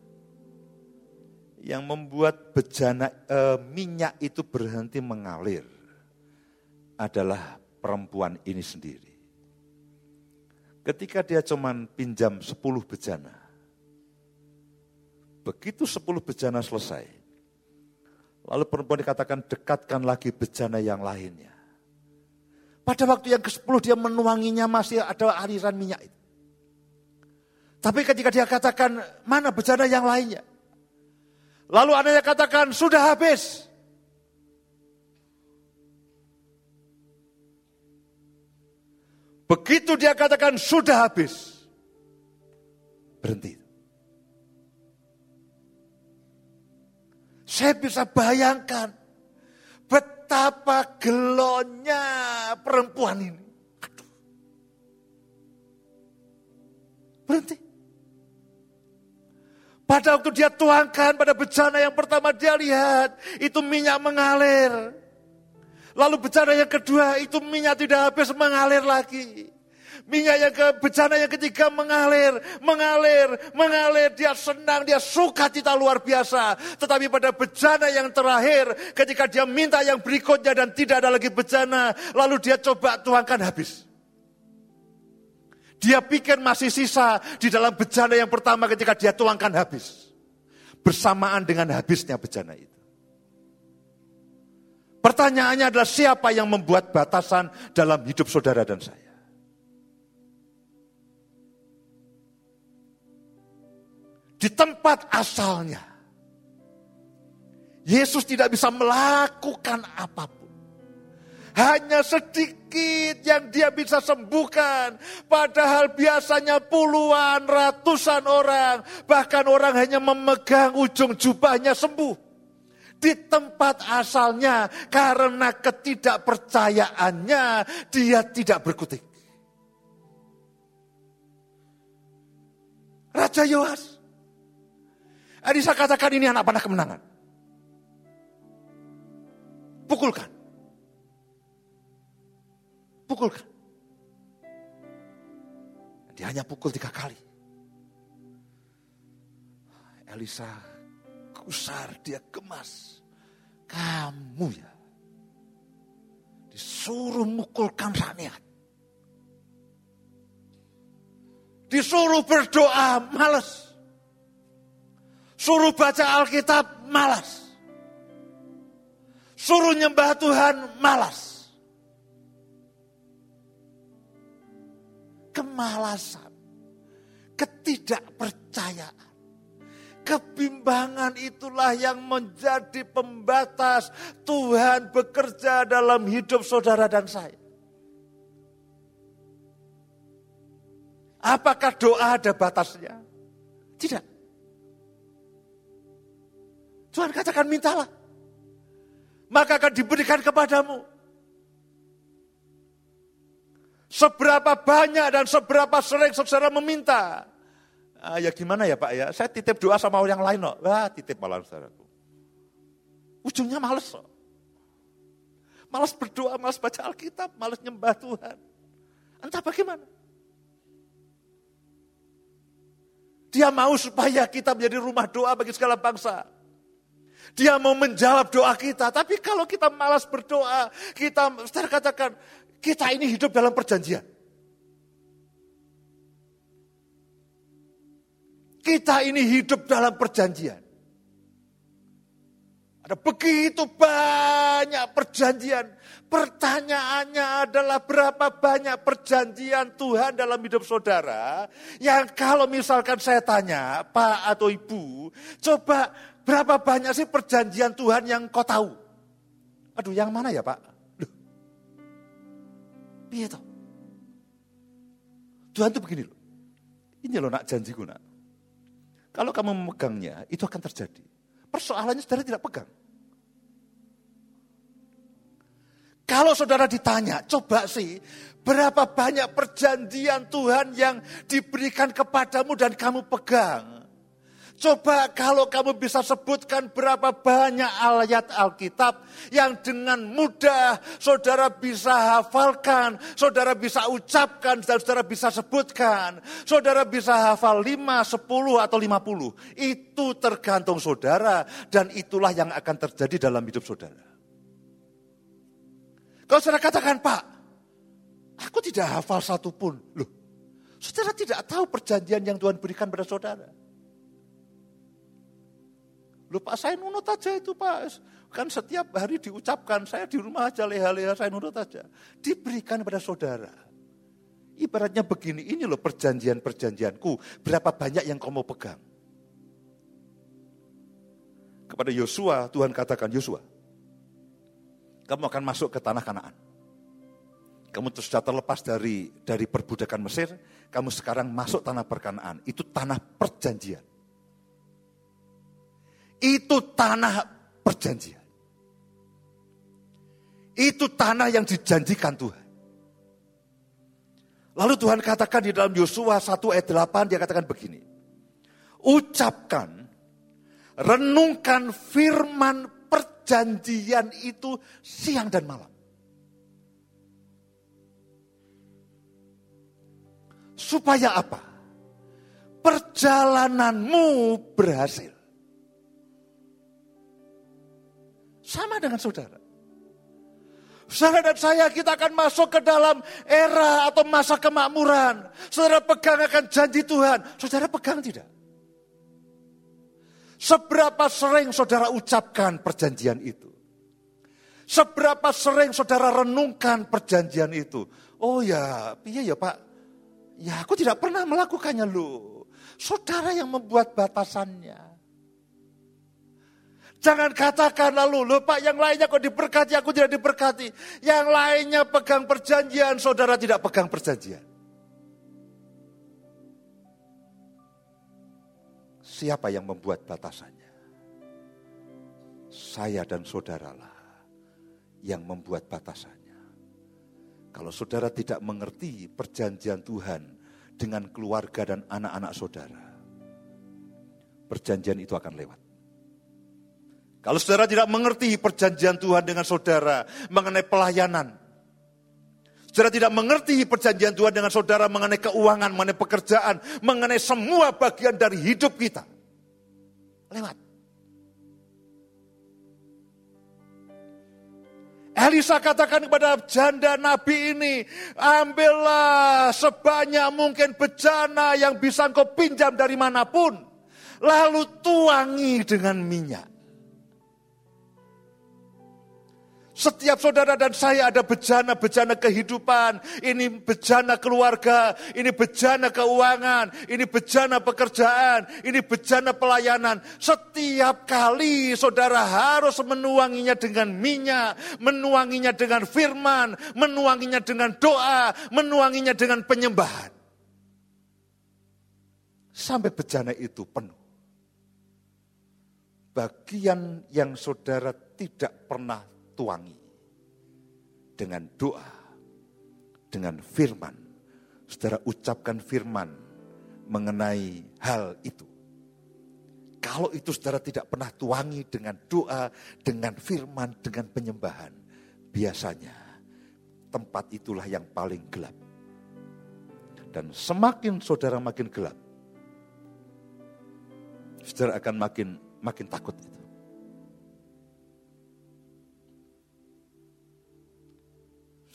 Yang membuat bejana e, minyak itu berhenti mengalir adalah perempuan ini sendiri. Ketika dia cuman pinjam 10 bejana, Begitu sepuluh bejana selesai, lalu perempuan dikatakan dekatkan lagi bejana yang lainnya. Pada waktu yang ke-10 dia menuanginya masih ada aliran minyak itu. Tapi ketika dia katakan mana bejana yang lainnya. Lalu anaknya katakan sudah habis. Begitu dia katakan sudah habis. Berhenti. Saya bisa bayangkan betapa gelonya perempuan ini. Aduh. Berhenti. Pada waktu dia tuangkan pada bejana yang pertama dia lihat itu minyak mengalir. Lalu bejana yang kedua itu minyak tidak habis mengalir lagi. Minyak yang ke bencana yang ketiga mengalir, mengalir, mengalir. Dia senang, dia suka cita luar biasa. Tetapi pada bencana yang terakhir, ketika dia minta yang berikutnya dan tidak ada lagi bencana, lalu dia coba tuangkan habis. Dia pikir masih sisa di dalam bencana yang pertama ketika dia tuangkan habis. Bersamaan dengan habisnya bencana itu. Pertanyaannya adalah siapa yang membuat batasan dalam hidup saudara dan saya? Di tempat asalnya. Yesus tidak bisa melakukan apa pun. Hanya sedikit yang dia bisa sembuhkan. Padahal biasanya puluhan, ratusan orang. Bahkan orang hanya memegang ujung jubahnya sembuh. Di tempat asalnya karena ketidakpercayaannya dia tidak berkutik. Raja Yoas Elisa katakan ini anak panah kemenangan. Pukulkan. Pukulkan. Dia hanya pukul tiga kali. Elisa kusar, dia gemas. Kamu ya. Disuruh mukulkan rakyat. Disuruh berdoa, males. Suruh baca Alkitab, malas. Suruh nyembah Tuhan, malas. Kemalasan, ketidakpercayaan, kebimbangan itulah yang menjadi pembatas Tuhan bekerja dalam hidup saudara dan saya. Apakah doa ada batasnya? Tidak. Tuhan katakan mintalah. Maka akan diberikan kepadamu. Seberapa banyak dan seberapa sering saudara meminta. Ah, ya gimana ya Pak ya, saya titip doa sama orang lain loh. Wah titip malah saudaraku. Ujungnya males loh. Malas berdoa, malas baca Alkitab, malas nyembah Tuhan. Entah bagaimana. Dia mau supaya kita menjadi rumah doa bagi segala bangsa. Dia mau menjawab doa kita. Tapi kalau kita malas berdoa, kita secara katakan, kita ini hidup dalam perjanjian. Kita ini hidup dalam perjanjian. Ada begitu banyak perjanjian. Pertanyaannya adalah berapa banyak perjanjian Tuhan dalam hidup saudara. Yang kalau misalkan saya tanya, Pak atau Ibu, coba Berapa banyak sih perjanjian Tuhan yang kau tahu? Aduh, yang mana ya Pak? Loh. Piye toh? Tuhan tuh begini loh. Ini loh nak janjiku nak. Kalau kamu memegangnya, itu akan terjadi. Persoalannya saudara tidak pegang. Kalau saudara ditanya, coba sih, berapa banyak perjanjian Tuhan yang diberikan kepadamu dan kamu pegang? Coba kalau kamu bisa sebutkan berapa banyak ayat Alkitab yang dengan mudah saudara bisa hafalkan, saudara bisa ucapkan, dan saudara bisa sebutkan. Saudara bisa hafal 5, 10 atau 50. Itu tergantung saudara dan itulah yang akan terjadi dalam hidup saudara. Kalau saudara katakan, Pak, aku tidak hafal satu pun. Loh, saudara tidak tahu perjanjian yang Tuhan berikan pada saudara. Lupa saya nunut aja itu Pak. Kan setiap hari diucapkan, saya di rumah aja leha-leha saya nunut aja. Diberikan pada saudara. Ibaratnya begini, ini loh perjanjian-perjanjianku. Berapa banyak yang kau mau pegang. Kepada Yosua, Tuhan katakan, Yosua, kamu akan masuk ke tanah kanaan. Kamu terus sudah terlepas dari dari perbudakan Mesir, kamu sekarang masuk tanah perkanaan. Itu tanah perjanjian. Itu tanah perjanjian. Itu tanah yang dijanjikan Tuhan. Lalu Tuhan katakan di dalam Yosua 1 ayat 8 dia katakan begini. Ucapkan, renungkan firman perjanjian itu siang dan malam. Supaya apa? Perjalananmu berhasil. Sama dengan saudara. Saudara dan saya kita akan masuk ke dalam era atau masa kemakmuran. Saudara pegang akan janji Tuhan. Saudara pegang tidak? Seberapa sering saudara ucapkan perjanjian itu? Seberapa sering saudara renungkan perjanjian itu? Oh ya, iya ya Pak. Ya aku tidak pernah melakukannya loh. Saudara yang membuat batasannya. Jangan katakan lalu, loh Pak yang lainnya kok diberkati, aku tidak diberkati. Yang lainnya pegang perjanjian, saudara tidak pegang perjanjian. Siapa yang membuat batasannya? Saya dan saudaralah yang membuat batasannya. Kalau saudara tidak mengerti perjanjian Tuhan dengan keluarga dan anak-anak saudara, perjanjian itu akan lewat. Kalau saudara tidak mengerti perjanjian Tuhan dengan saudara mengenai pelayanan. Saudara tidak mengerti perjanjian Tuhan dengan saudara mengenai keuangan, mengenai pekerjaan, mengenai semua bagian dari hidup kita. Lewat. Elisa katakan kepada janda nabi ini, ambillah sebanyak mungkin bejana yang bisa engkau pinjam dari mana pun. Lalu tuangi dengan minyak. Setiap saudara dan saya ada bejana-bejana kehidupan. Ini bejana keluarga, ini bejana keuangan, ini bejana pekerjaan, ini bejana pelayanan. Setiap kali saudara harus menuanginya dengan minyak, menuanginya dengan firman, menuanginya dengan doa, menuanginya dengan penyembahan. Sampai bejana itu penuh. Bagian yang saudara tidak pernah tuangi dengan doa, dengan firman. Saudara ucapkan firman mengenai hal itu. Kalau itu saudara tidak pernah tuangi dengan doa, dengan firman, dengan penyembahan, biasanya tempat itulah yang paling gelap. Dan semakin saudara makin gelap, saudara akan makin makin takut itu.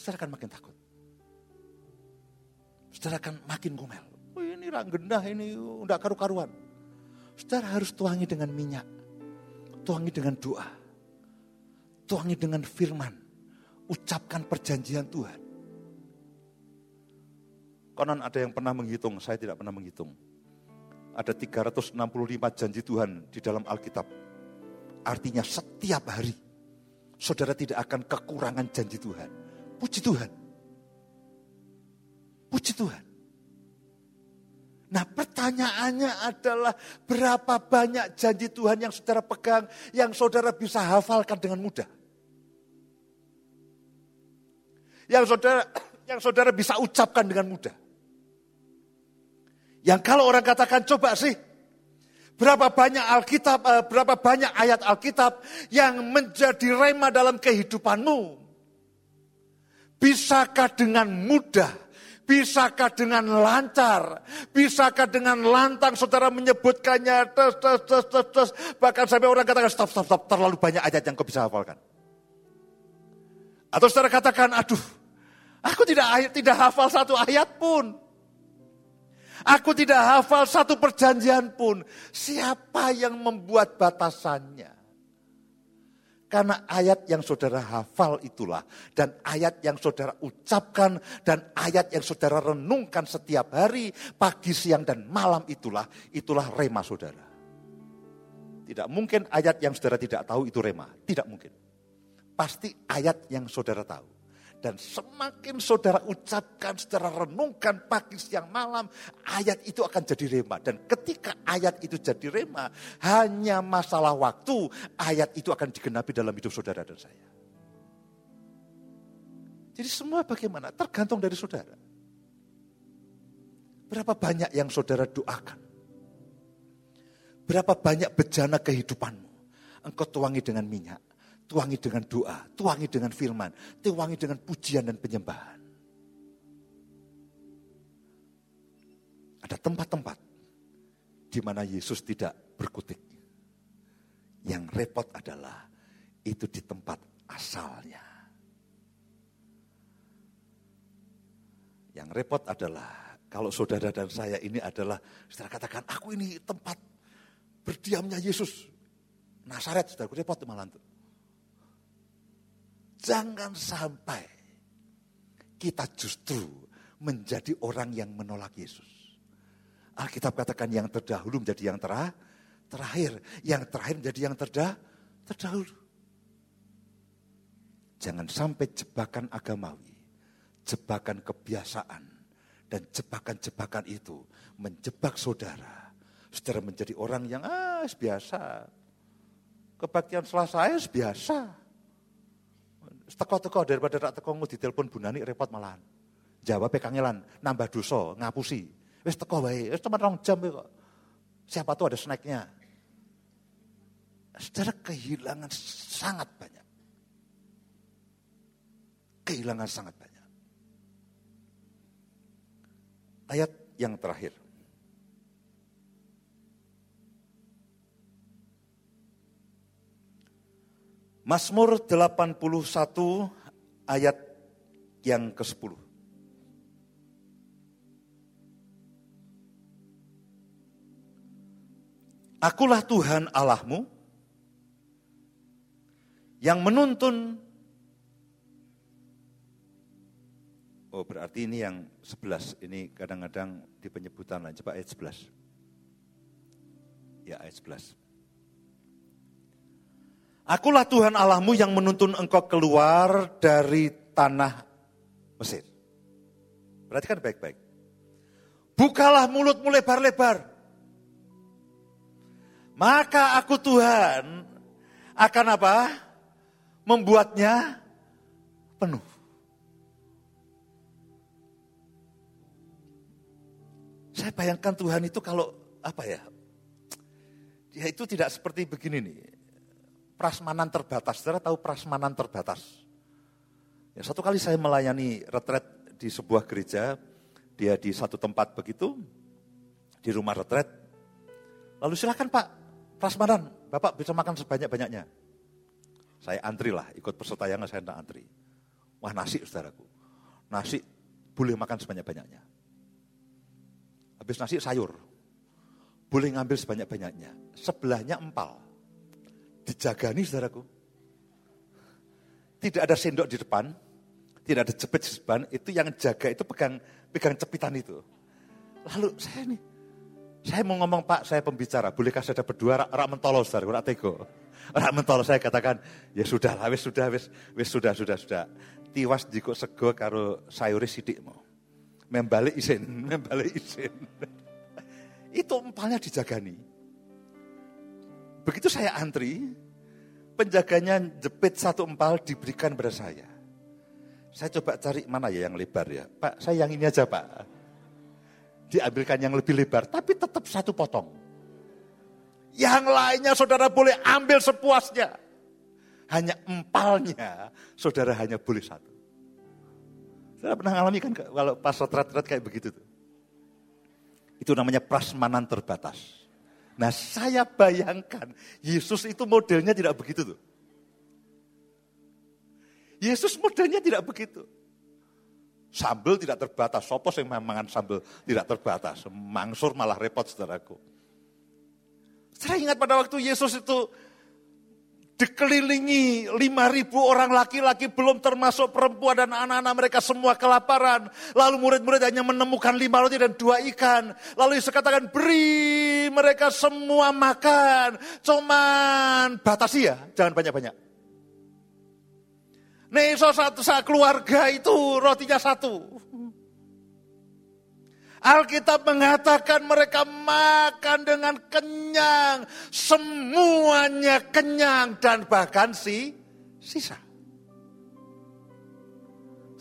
Saudara akan makin takut. Saudara akan makin ngomel. Oh, ini ranggendah, ini udah karu-karuan. Saudara harus tuangi dengan minyak. Tuangi dengan doa. Tuangi dengan firman. Ucapkan perjanjian Tuhan. Konon ada yang pernah menghitung, saya tidak pernah menghitung. Ada 365 janji Tuhan di dalam Alkitab. Artinya setiap hari saudara tidak akan kekurangan janji Tuhan. Puji Tuhan. Puji Tuhan. Nah pertanyaannya adalah berapa banyak janji Tuhan yang saudara pegang, yang saudara bisa hafalkan dengan mudah. Yang saudara yang saudara bisa ucapkan dengan mudah. Yang kalau orang katakan coba sih, berapa banyak Alkitab, eh, berapa banyak ayat Alkitab yang menjadi rema dalam kehidupanmu. Bisakah dengan mudah? Bisakah dengan lancar? Bisakah dengan lantang saudara menyebutkannya? Tes, tes, tes, tes, tes. Bahkan sampai orang katakan stop, stop, stop. Terlalu banyak ayat yang kau bisa hafalkan. Atau saudara katakan, aduh, aku tidak tidak hafal satu ayat pun. Aku tidak hafal satu perjanjian pun. Siapa yang membuat batasannya? Karena ayat yang saudara hafal itulah, dan ayat yang saudara ucapkan, dan ayat yang saudara renungkan setiap hari, pagi, siang, dan malam itulah, itulah rema saudara. Tidak mungkin ayat yang saudara tidak tahu itu rema, tidak mungkin. Pasti ayat yang saudara tahu. Dan semakin saudara ucapkan, saudara renungkan pagi, siang, malam, ayat itu akan jadi rema. Dan ketika ayat itu jadi rema, hanya masalah waktu, ayat itu akan digenapi dalam hidup saudara dan saya. Jadi semua bagaimana? Tergantung dari saudara. Berapa banyak yang saudara doakan? Berapa banyak bejana kehidupanmu? Engkau tuangi dengan minyak Tuangi dengan doa, tuangi dengan firman, tuangi dengan pujian dan penyembahan. Ada tempat-tempat di mana Yesus tidak berkutik. Yang repot adalah itu di tempat asalnya. Yang repot adalah kalau saudara dan saya ini adalah, saudara katakan, aku ini tempat berdiamnya Yesus. Nasaret, saudara, repot malah itu. Jangan sampai kita justru menjadi orang yang menolak Yesus. Alkitab katakan yang terdahulu menjadi yang terah, terakhir. Yang terakhir menjadi yang terdah, terdahulu. Jangan sampai jebakan agamawi, jebakan kebiasaan, dan jebakan-jebakan itu menjebak saudara. Saudara menjadi orang yang ah biasa. Kebaktian selasa biasa teko-teko daripada tak teko di telepon bunani repot malahan. Jawab kangelan, nambah dosa, ngapusi. Wis teko wae, wis cuma rong jam kok. Siapa tuh ada snacknya. Saudara kehilangan sangat banyak. Kehilangan sangat banyak. Ayat yang terakhir. Mazmur 81 ayat yang ke-10. Akulah Tuhan Allahmu yang menuntun Oh berarti ini yang 11, ini kadang-kadang di penyebutan lain. Coba ayat 11. Ya ayat 11. Akulah Tuhan Allahmu yang menuntun engkau keluar dari tanah Mesir. Perhatikan baik-baik. Bukalah mulutmu lebar-lebar. Maka aku Tuhan akan apa? Membuatnya penuh. Saya bayangkan Tuhan itu kalau apa ya? Dia itu tidak seperti begini nih. Prasmanan terbatas. Saudara tahu prasmanan terbatas? Ya, satu kali saya melayani retret di sebuah gereja, dia di satu tempat begitu, di rumah retret. Lalu silakan Pak, prasmanan, Bapak bisa makan sebanyak-banyaknya. Saya antri lah, ikut peserta yang saya antri. Wah nasi saudaraku, nasi boleh makan sebanyak-banyaknya. Habis nasi sayur. Boleh ngambil sebanyak-banyaknya. Sebelahnya empal. Dijagani saudaraku. Tidak ada sendok di depan. Tidak ada jepit di depan. Itu yang jaga itu pegang pegang cepitan itu. Lalu saya nih, saya mau ngomong Pak, saya pembicara, bolehkah saya berdua rak, rak mentolo saudara, rak tego. Rak mentolo saya katakan, ya sudah lah, wis sudah, wis, wis sudah, sudah, sudah. Tiwas jiko sego karo sayuri sidik mau membalik isin, membalik isin. Itu empalnya dijagani. Begitu saya antri, penjaganya jepit satu empal diberikan pada saya. Saya coba cari mana ya yang lebar ya. Pak, saya yang ini aja pak. Diambilkan yang lebih lebar, tapi tetap satu potong. Yang lainnya saudara boleh ambil sepuasnya. Hanya empalnya, saudara hanya boleh satu. Saya pernah ngalami kan kalau pas retret-retret kayak begitu tuh. Itu namanya prasmanan terbatas. Nah saya bayangkan Yesus itu modelnya tidak begitu tuh. Yesus modelnya tidak begitu. Sambel tidak terbatas. Sopo yang mangan sambel tidak terbatas. Mangsur malah repot saudaraku. Saya ingat pada waktu Yesus itu dikelilingi lima ribu orang laki-laki belum termasuk perempuan dan anak-anak mereka semua kelaparan. Lalu murid-murid hanya menemukan lima roti dan dua ikan. Lalu Yesus katakan beri mereka semua makan. Cuman batasi ya, jangan banyak-banyak. So satu saat keluarga itu rotinya satu. Alkitab mengatakan mereka makan dengan kenyang, semuanya kenyang dan bahkan si sisa.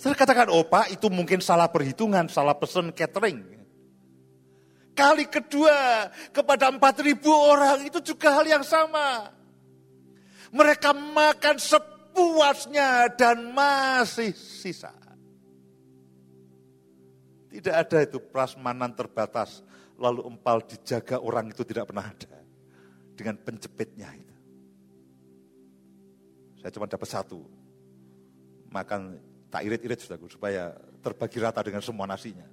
Saya katakan, oh pak itu mungkin salah perhitungan, salah pesan catering. Kali kedua kepada 4.000 orang itu juga hal yang sama. Mereka makan sepuasnya dan masih sisa. Tidak ada itu prasmanan terbatas, lalu empal dijaga orang itu tidak pernah ada. Dengan penjepitnya itu. Saya cuma dapat satu. Makan tak irit-irit supaya terbagi rata dengan semua nasinya.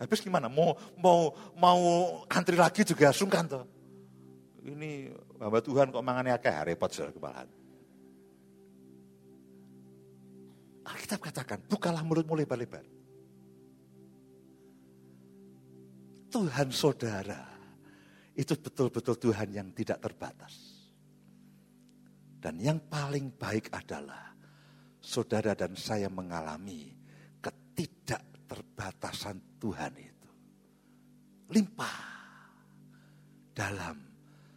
Habis gimana? Mau mau mau antri lagi juga sungkan toh. Ini hamba Tuhan kok mangannya akeh repot saudara kepalahan. Alkitab katakan, bukalah mulutmu lebar-lebar. Tuhan saudara itu betul-betul Tuhan yang tidak terbatas. Dan yang paling baik adalah saudara dan saya mengalami ketidakterbatasan Tuhan itu. Limpah dalam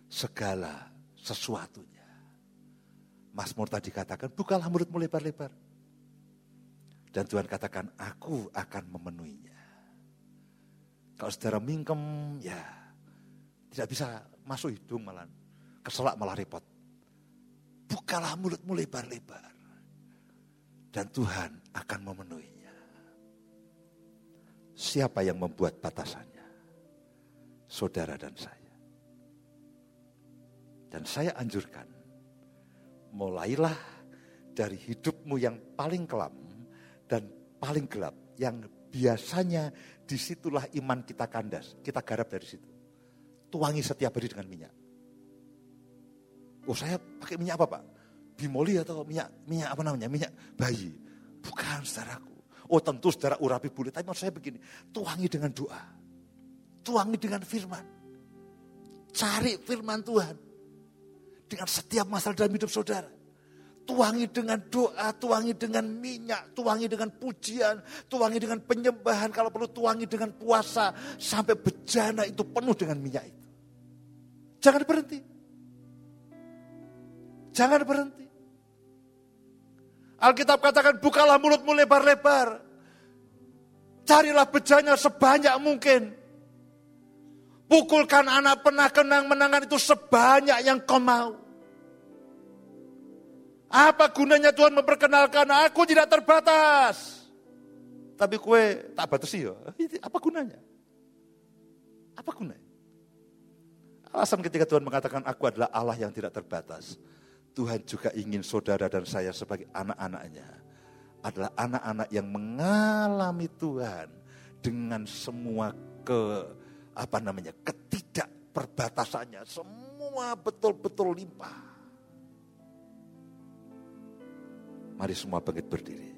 segala sesuatunya. Mazmur tadi katakan, bukalah mulutmu lebar-lebar. Dan Tuhan katakan, aku akan memenuhinya. Kalau saudara mingkem, ya tidak bisa masuk hidung malah. Keselak malah repot. Bukalah mulutmu lebar-lebar. Dan Tuhan akan memenuhinya. Siapa yang membuat batasannya? Saudara dan saya. Dan saya anjurkan, mulailah dari hidupmu yang paling kelam dan paling gelap, yang biasanya di situlah iman kita kandas, kita garap dari situ. Tuangi setiap hari dengan minyak. Oh saya pakai minyak apa pak? Bimoli atau minyak minyak apa namanya? Minyak bayi. Bukan saudaraku. Oh tentu saudara urapi boleh, tapi maksud saya begini. Tuangi dengan doa. Tuangi dengan firman. Cari firman Tuhan. Dengan setiap masalah dalam hidup saudara. Tuangi dengan doa, tuangi dengan minyak, tuangi dengan pujian, tuangi dengan penyembahan. Kalau perlu tuangi dengan puasa. Sampai bejana itu penuh dengan minyak itu. Jangan berhenti. Jangan berhenti. Alkitab katakan bukalah mulutmu lebar-lebar. Carilah bejanya sebanyak mungkin. Pukulkan anak penah kenang menangan itu sebanyak yang kau mau. Apa gunanya Tuhan memperkenalkan aku tidak terbatas. Tapi kue tak batasi ya. Apa gunanya? Apa gunanya? Alasan ketika Tuhan mengatakan aku adalah Allah yang tidak terbatas. Tuhan juga ingin saudara dan saya sebagai anak-anaknya. Adalah anak-anak yang mengalami Tuhan dengan semua ke apa namanya ketidakperbatasannya. Semua betul-betul limpah. Mari semua bangkit berdiri.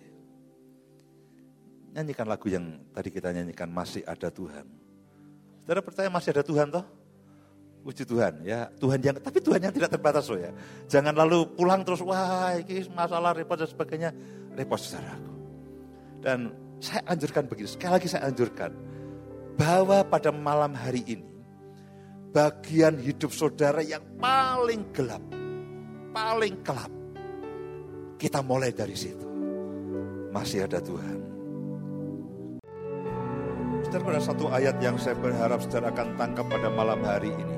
Nyanyikan lagu yang tadi kita nyanyikan, Masih Ada Tuhan. Saudara percaya masih ada Tuhan toh? Puji Tuhan ya, Tuhan yang tapi Tuhan yang tidak terbatas loh ya. Jangan lalu pulang terus wah ini masalah repot dan sebagainya. Repot saudaraku. Dan saya anjurkan begini, sekali lagi saya anjurkan bahwa pada malam hari ini bagian hidup saudara yang paling gelap, paling gelap kita mulai dari situ. Masih ada Tuhan. Saudara, ada satu ayat yang saya berharap saudara akan tangkap pada malam hari ini.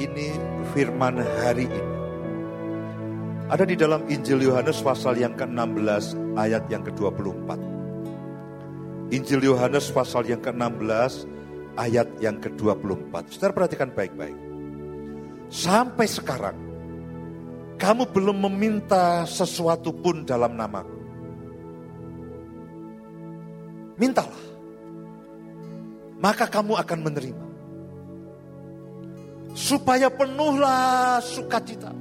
Ini firman hari ini. Ada di dalam Injil Yohanes pasal yang ke-16 ayat yang ke-24. Injil Yohanes pasal yang ke-16 ayat yang ke-24. Saudara perhatikan baik-baik. Sampai sekarang kamu belum meminta sesuatu pun dalam namaku. Mintalah. Maka kamu akan menerima. Supaya penuhlah sukacita.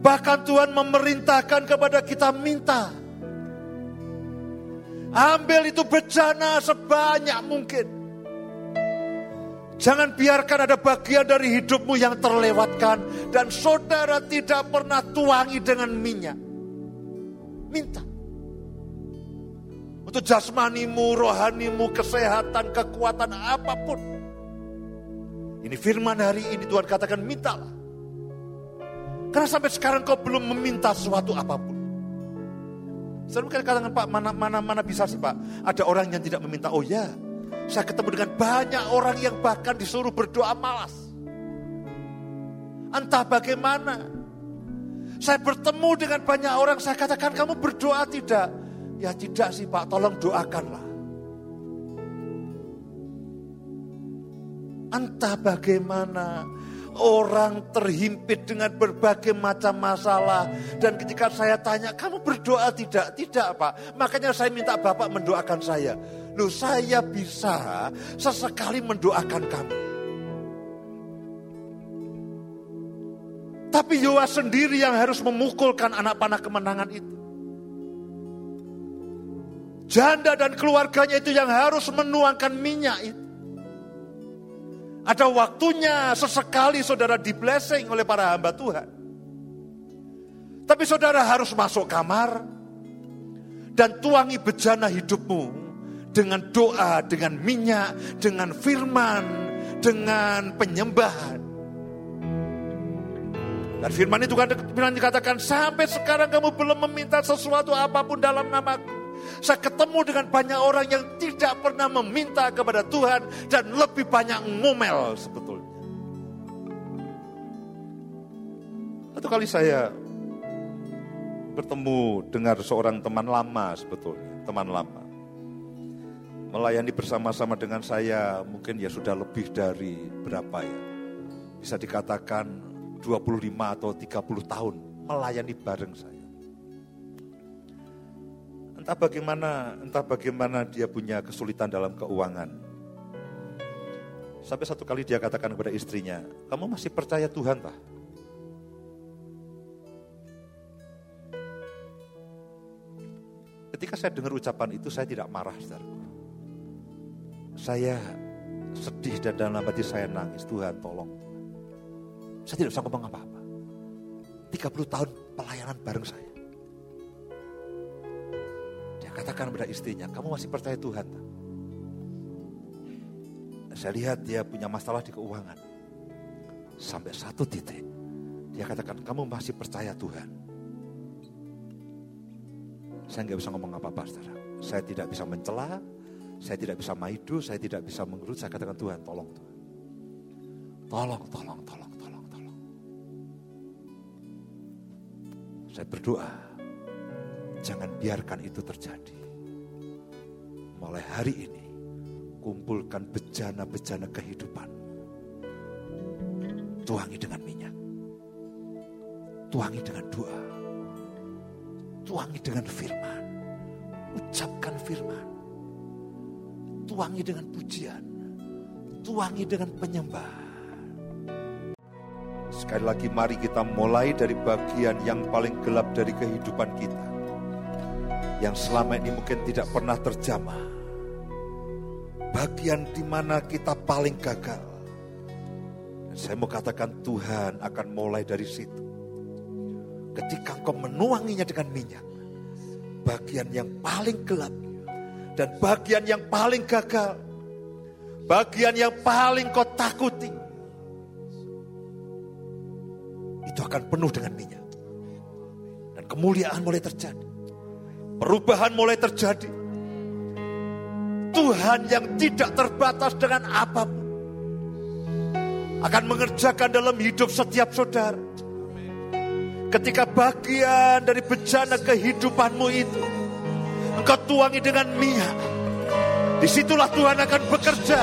Bahkan Tuhan memerintahkan kepada kita minta. Ambil itu bejana sebanyak mungkin. Jangan biarkan ada bagian dari hidupmu yang terlewatkan dan saudara tidak pernah tuangi dengan minyak. Minta. Untuk jasmanimu, rohanimu, kesehatan, kekuatan, apa pun. Ini firman hari ini Tuhan katakan mintalah. Karena sampai sekarang kau belum meminta sesuatu apa pun. Saya mungkin katakan Pak, mana, mana, mana bisa sih Pak? Ada orang yang tidak meminta, oh ya, saya ketemu dengan banyak orang yang bahkan disuruh berdoa malas. Entah bagaimana. Saya bertemu dengan banyak orang, saya katakan kamu berdoa tidak? Ya tidak sih Pak, tolong doakanlah. Entah bagaimana orang terhimpit dengan berbagai macam masalah. Dan ketika saya tanya, kamu berdoa tidak? Tidak Pak. Makanya saya minta Bapak mendoakan saya. Loh saya bisa sesekali mendoakan kamu. Tapi Yoas sendiri yang harus memukulkan anak panah kemenangan itu. Janda dan keluarganya itu yang harus menuangkan minyak itu. Ada waktunya sesekali saudara di blessing oleh para hamba Tuhan. Tapi saudara harus masuk kamar dan tuangi bejana hidupmu dengan doa, dengan minyak, dengan firman, dengan penyembahan. Dan firman itu kan firman dikatakan sampai sekarang kamu belum meminta sesuatu apa pun dalam namaku. Saya ketemu dengan banyak orang yang tidak pernah meminta kepada Tuhan dan lebih banyak ngomel sebetulnya. Satu kali saya bertemu dengan seorang teman lama sebetulnya, teman lama melayani bersama-sama dengan saya mungkin ya sudah lebih dari berapa ya. Bisa dikatakan 25 atau 30 tahun melayani bareng saya. Entah bagaimana, entah bagaimana dia punya kesulitan dalam keuangan. Sampai satu kali dia katakan kepada istrinya, kamu masih percaya Tuhan, Pak? Ketika saya dengar ucapan itu, saya tidak marah, saudaraku. Saya sedih dan dalam hati saya nangis, Tuhan tolong. Saya tidak bisa ngomong apa-apa. 30 tahun pelayanan bareng saya. Dia katakan kepada istrinya, kamu masih percaya Tuhan? Saya lihat dia punya masalah di keuangan. Sampai satu titik, dia katakan, kamu masih percaya Tuhan? Saya nggak bisa ngomong apa-apa, saudara. Saya tidak bisa mencela, saya tidak bisa maidu, saya tidak bisa mengerut. Saya katakan Tuhan, tolong Tuhan. Tolong, tolong, tolong. Saya berdoa, jangan biarkan itu terjadi. Mulai hari ini, kumpulkan bejana-bejana kehidupan. Tuangi dengan minyak. Tuangi dengan doa. Tuangi dengan firman. Ucapkan firman. Tuangi dengan pujian. Tuangi dengan penyembahan Sekali lagi mari kita mulai dari bagian yang paling gelap dari kehidupan kita. Yang selama ini mungkin tidak pernah terjamah. Bagian di mana kita paling gagal. Dan saya mau katakan Tuhan akan mulai dari situ. Ketika kau menuanginya dengan minyak. Bagian yang paling gelap. Dan bagian yang paling gagal. Bagian yang paling kau takuti itu akan penuh dengan minyak. Dan kemuliaan mulai terjadi. Perubahan mulai terjadi. Tuhan yang tidak terbatas dengan apa pun. Akan mengerjakan dalam hidup setiap saudara. Ketika bagian dari bencana kehidupanmu itu. Engkau tuangi dengan minyak. Di situlah Tuhan akan bekerja.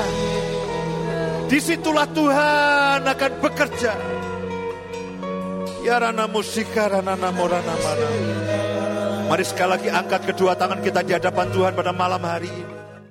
Di situlah Tuhan akan bekerja. Ya rana musika rana namorana mana. Mari sekali lagi angkat kedua tangan kita di hadapan Tuhan pada malam hari ini.